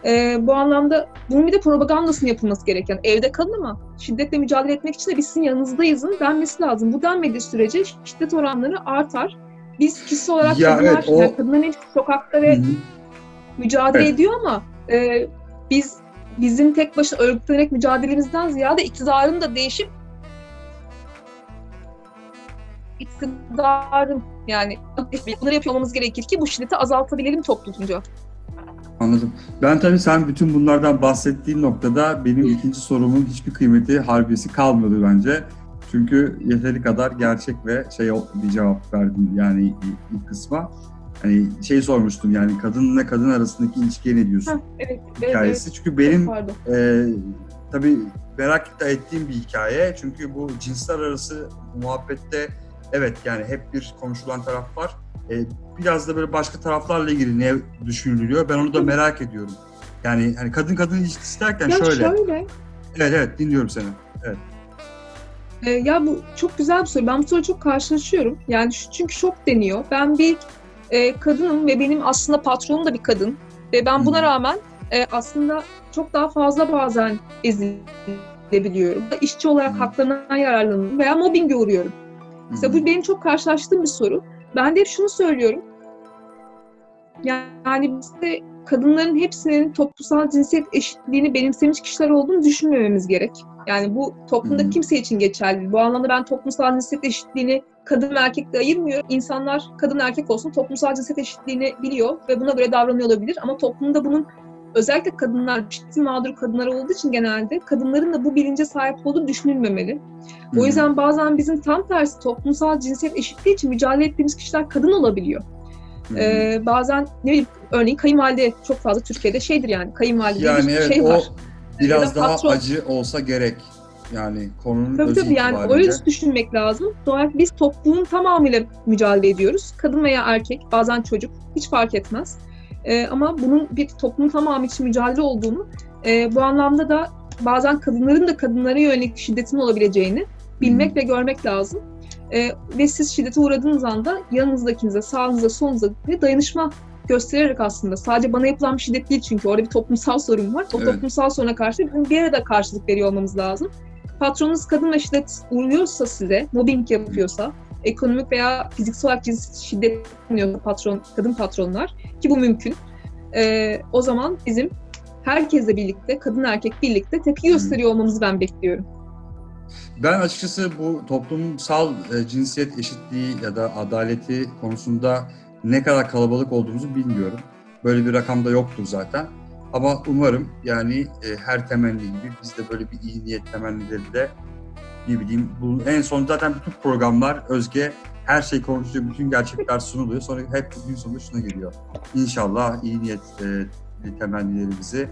E, bu anlamda bunun bir de propagandasının yapılması gereken evde kalın ama şiddetle mücadele etmek için de biz sizin yanınızdayızın denmesi lazım. Bu denmediği sürece şiddet oranları artar. Biz kişisel olarak Ya kadınlar, evet, o- yani kadınların hepsi sokakta ve Hı hı. mücadele Evet. ediyor ama e, biz bizim tek başına örgütlenerek mücadelemizden ziyade iktidarın da değişip iktidarın yani bunları yapıyor gerekir ki bu şiddeti azaltabilelim toplumca. Anladım. Ben tabii sen bütün bunlardan bahsettiğin noktada benim ikinci sorumun hiçbir kıymeti, harbiyesi kalmadı bence. Çünkü yeteri kadar gerçek ve şey bir cevap verdin yani ilk kısma. Hani şey sormuştum yani kadınla kadın arasındaki ilişkiye ne diyorsun Heh, evet, evet, hikayesi. Çünkü evet. benim Pardon. e, tabii merak da ettiğim bir hikaye. Çünkü bu cinsler arası muhabbette evet yani hep bir konuşulan taraf var. e, biraz da böyle başka taraflarla ilgili ne düşünülüyor ben onu da merak ediyorum. Yani hani kadın kadın ilişkisi derken Ya şöyle. şöyle, Evet evet dinliyorum seni. e, ya bu çok güzel bir soru. Ben bu soruyu çok karşılaşıyorum. Yani çünkü çok deniyor. Ben bir e, kadınım ve benim aslında patronum da bir kadın. Ve ben buna rağmen e, aslında çok daha fazla bazen ezilebiliyorum. İşçi olarak Hı. haklarından yararlanıyorum veya mobbinge uğruyorum. İşte bu benim çok karşılaştığım bir soru. Ben de hep şunu söylüyorum. Yani biz de kadınların hepsinin toplumsal cinsiyet eşitliğini benimsemiş kişiler olduğunu düşünmememiz gerek. Yani bu toplumda hı. kimse için geçerli. Bu anlamda ben toplumsal cinsiyet eşitliğini kadın ve erkekle ayırmıyorum. İnsanlar kadın erkek olsun toplumsal cinsiyet eşitliğini biliyor ve buna göre davranıyor olabilir. Ama toplumda bunun özellikle kadınlar, şiddetin mağdur kadınlar olduğu için genelde kadınların da bu bilince sahip olduğu düşünülmemeli. O yüzden bazen bizim tam tersi toplumsal cinsiyet eşitliği için mücadele ettiğimiz kişiler kadın olabiliyor. Ee, bazen ne bileyim örneğin kayınvalide çok fazla Türkiye'de şeydir yani kayınvalide yani bir evet şey o var. biraz daha patron- acı olsa gerek. Yani konunun Tabii özü tabii yani itibariyle. öyle düşünmek lazım. Doğal biz toplumun tamamıyla mücadele ediyoruz. Kadın veya erkek, bazen çocuk hiç fark etmez. Ee, ama bunun bir toplumun tamamı için mücadele olduğunu, e, bu anlamda da bazen kadınların da kadınlara yönelik şiddetin olabileceğini bilmek ve görmek lazım. Ee, ve siz şiddete uğradığınız anda yanınızdakinize, sağınıza, solunuza ve dayanışma göstererek aslında sadece bana yapılan bir şiddet değil çünkü orada bir toplumsal sorun var. O Evet. toplumsal soruna karşı bir arada karşılık veriyor olmamız lazım. Patronunuz kadın ve şiddet uğruyorsa size, mobbing yapıyorsa, ekonomik veya fiziksel olarak şiddet yapmıyor patron, kadın patronlar ki bu mümkün. Ee, o zaman bizim herkesle birlikte, kadın erkek birlikte tepki gösteriyor olmamızı ben bekliyorum. Ben açıkçası bu toplumsal e, cinsiyet eşitliği ya da adaleti konusunda ne kadar kalabalık olduğumuzu bilmiyorum. Böyle bir rakam da yoktur zaten. Ama umarım yani e, her temenni gibi biz de böyle bir iyi niyet temennilerinde ne bileyim bu en son zaten bütün programlar Özge her şey konuşuyor, bütün gerçekler sunuluyor. Sonra hep gün sonunda şuna geliyor. İnşallah iyi niyet e, temennilerimizi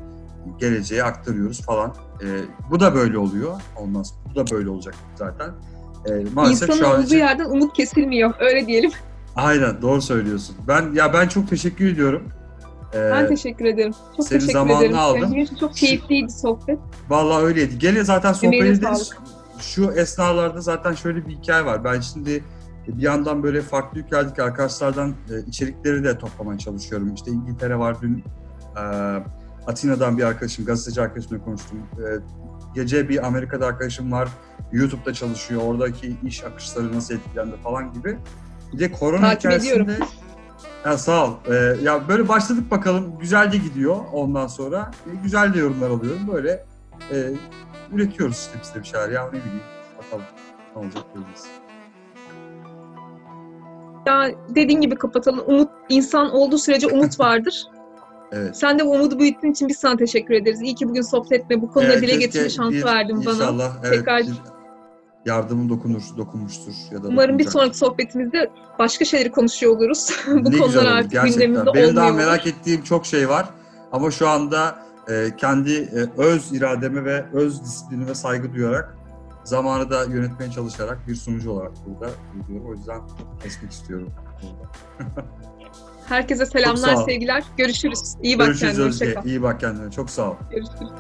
geleceğe aktarıyoruz falan. E, bu da böyle oluyor. Sonra bu da böyle olacak zaten. E, maalesef İnsanın şu an olduğu için... yerden umut kesilmiyor, öyle diyelim. Aynen doğru söylüyorsun. Ben ya ben çok teşekkür ediyorum. E, Ben teşekkür ederim. Çok senin teşekkür zamanını ederim. aldım. Benim için çok keyifliydi sohbet. Vallahi öyleydi. Gene zaten sohbet ederiz. Şu esnalarda zaten şöyle bir hikaye var. Ben şimdi bir yandan böyle farklı ülkelerdeki arkadaşlardan e, içerikleri de toplamaya çalışıyorum. İşte İngiltere var dün e, Atina'dan bir arkadaşım, gazeteci arkadaşımla konuştum. E, gece bir Amerika'da arkadaşım var. YouTube'da çalışıyor. Oradaki iş akışları nasıl etkilendi falan gibi. Bir de korona Takip hikayesinde... ediyorum. Ya sağ ol. Ee, ya böyle başladık bakalım. Güzel de gidiyor ondan sonra. E, güzel de yorumlar alıyorum. Böyle e, üretiyoruz işte biz de bir şeyler. Ya ne bileyim. Bakalım ne olacak göreceğiz. Ya dediğin gibi kapatalım. Umut insan olduğu sürece umut vardır. Evet. Sen de bu umudu büyüttüğün için biz sana teşekkür ederiz. İyi ki bugün sohbet etme, bu konuda Evet, dile getirme şansı verdin bana. İnşallah evet, Tekrar- bir yardımım dokunur, dokunmuştur. Ya da Umarım bir dokunacak. sonraki sohbetimizde başka şeyleri konuşuyor oluruz. bu Ne konular artık gerçekten. gündemimizde Benim olmuyor. daha merak ettiğim çok şey var. Ama şu anda e, kendi e, öz irademe ve öz disiplinime saygı duyarak zamanı da yönetmeye çalışarak bir sunucu olarak burada duruyorum. O yüzden kesmek istiyorum. Herkese selamlar, sevgiler. Görüşürüz. İyi bak Görüşürüz kendine. Özge. Kal. İyi bak kendine. Çok sağ ol. Görüşürüz.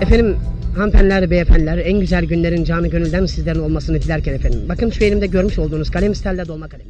Efendim hanımefendiler, beyefendiler en güzel günlerin canı gönülden sizlerin olmasını dilerken efendim. Bakın şu elimde görmüş olduğunuz kalem stelle dolma kalem.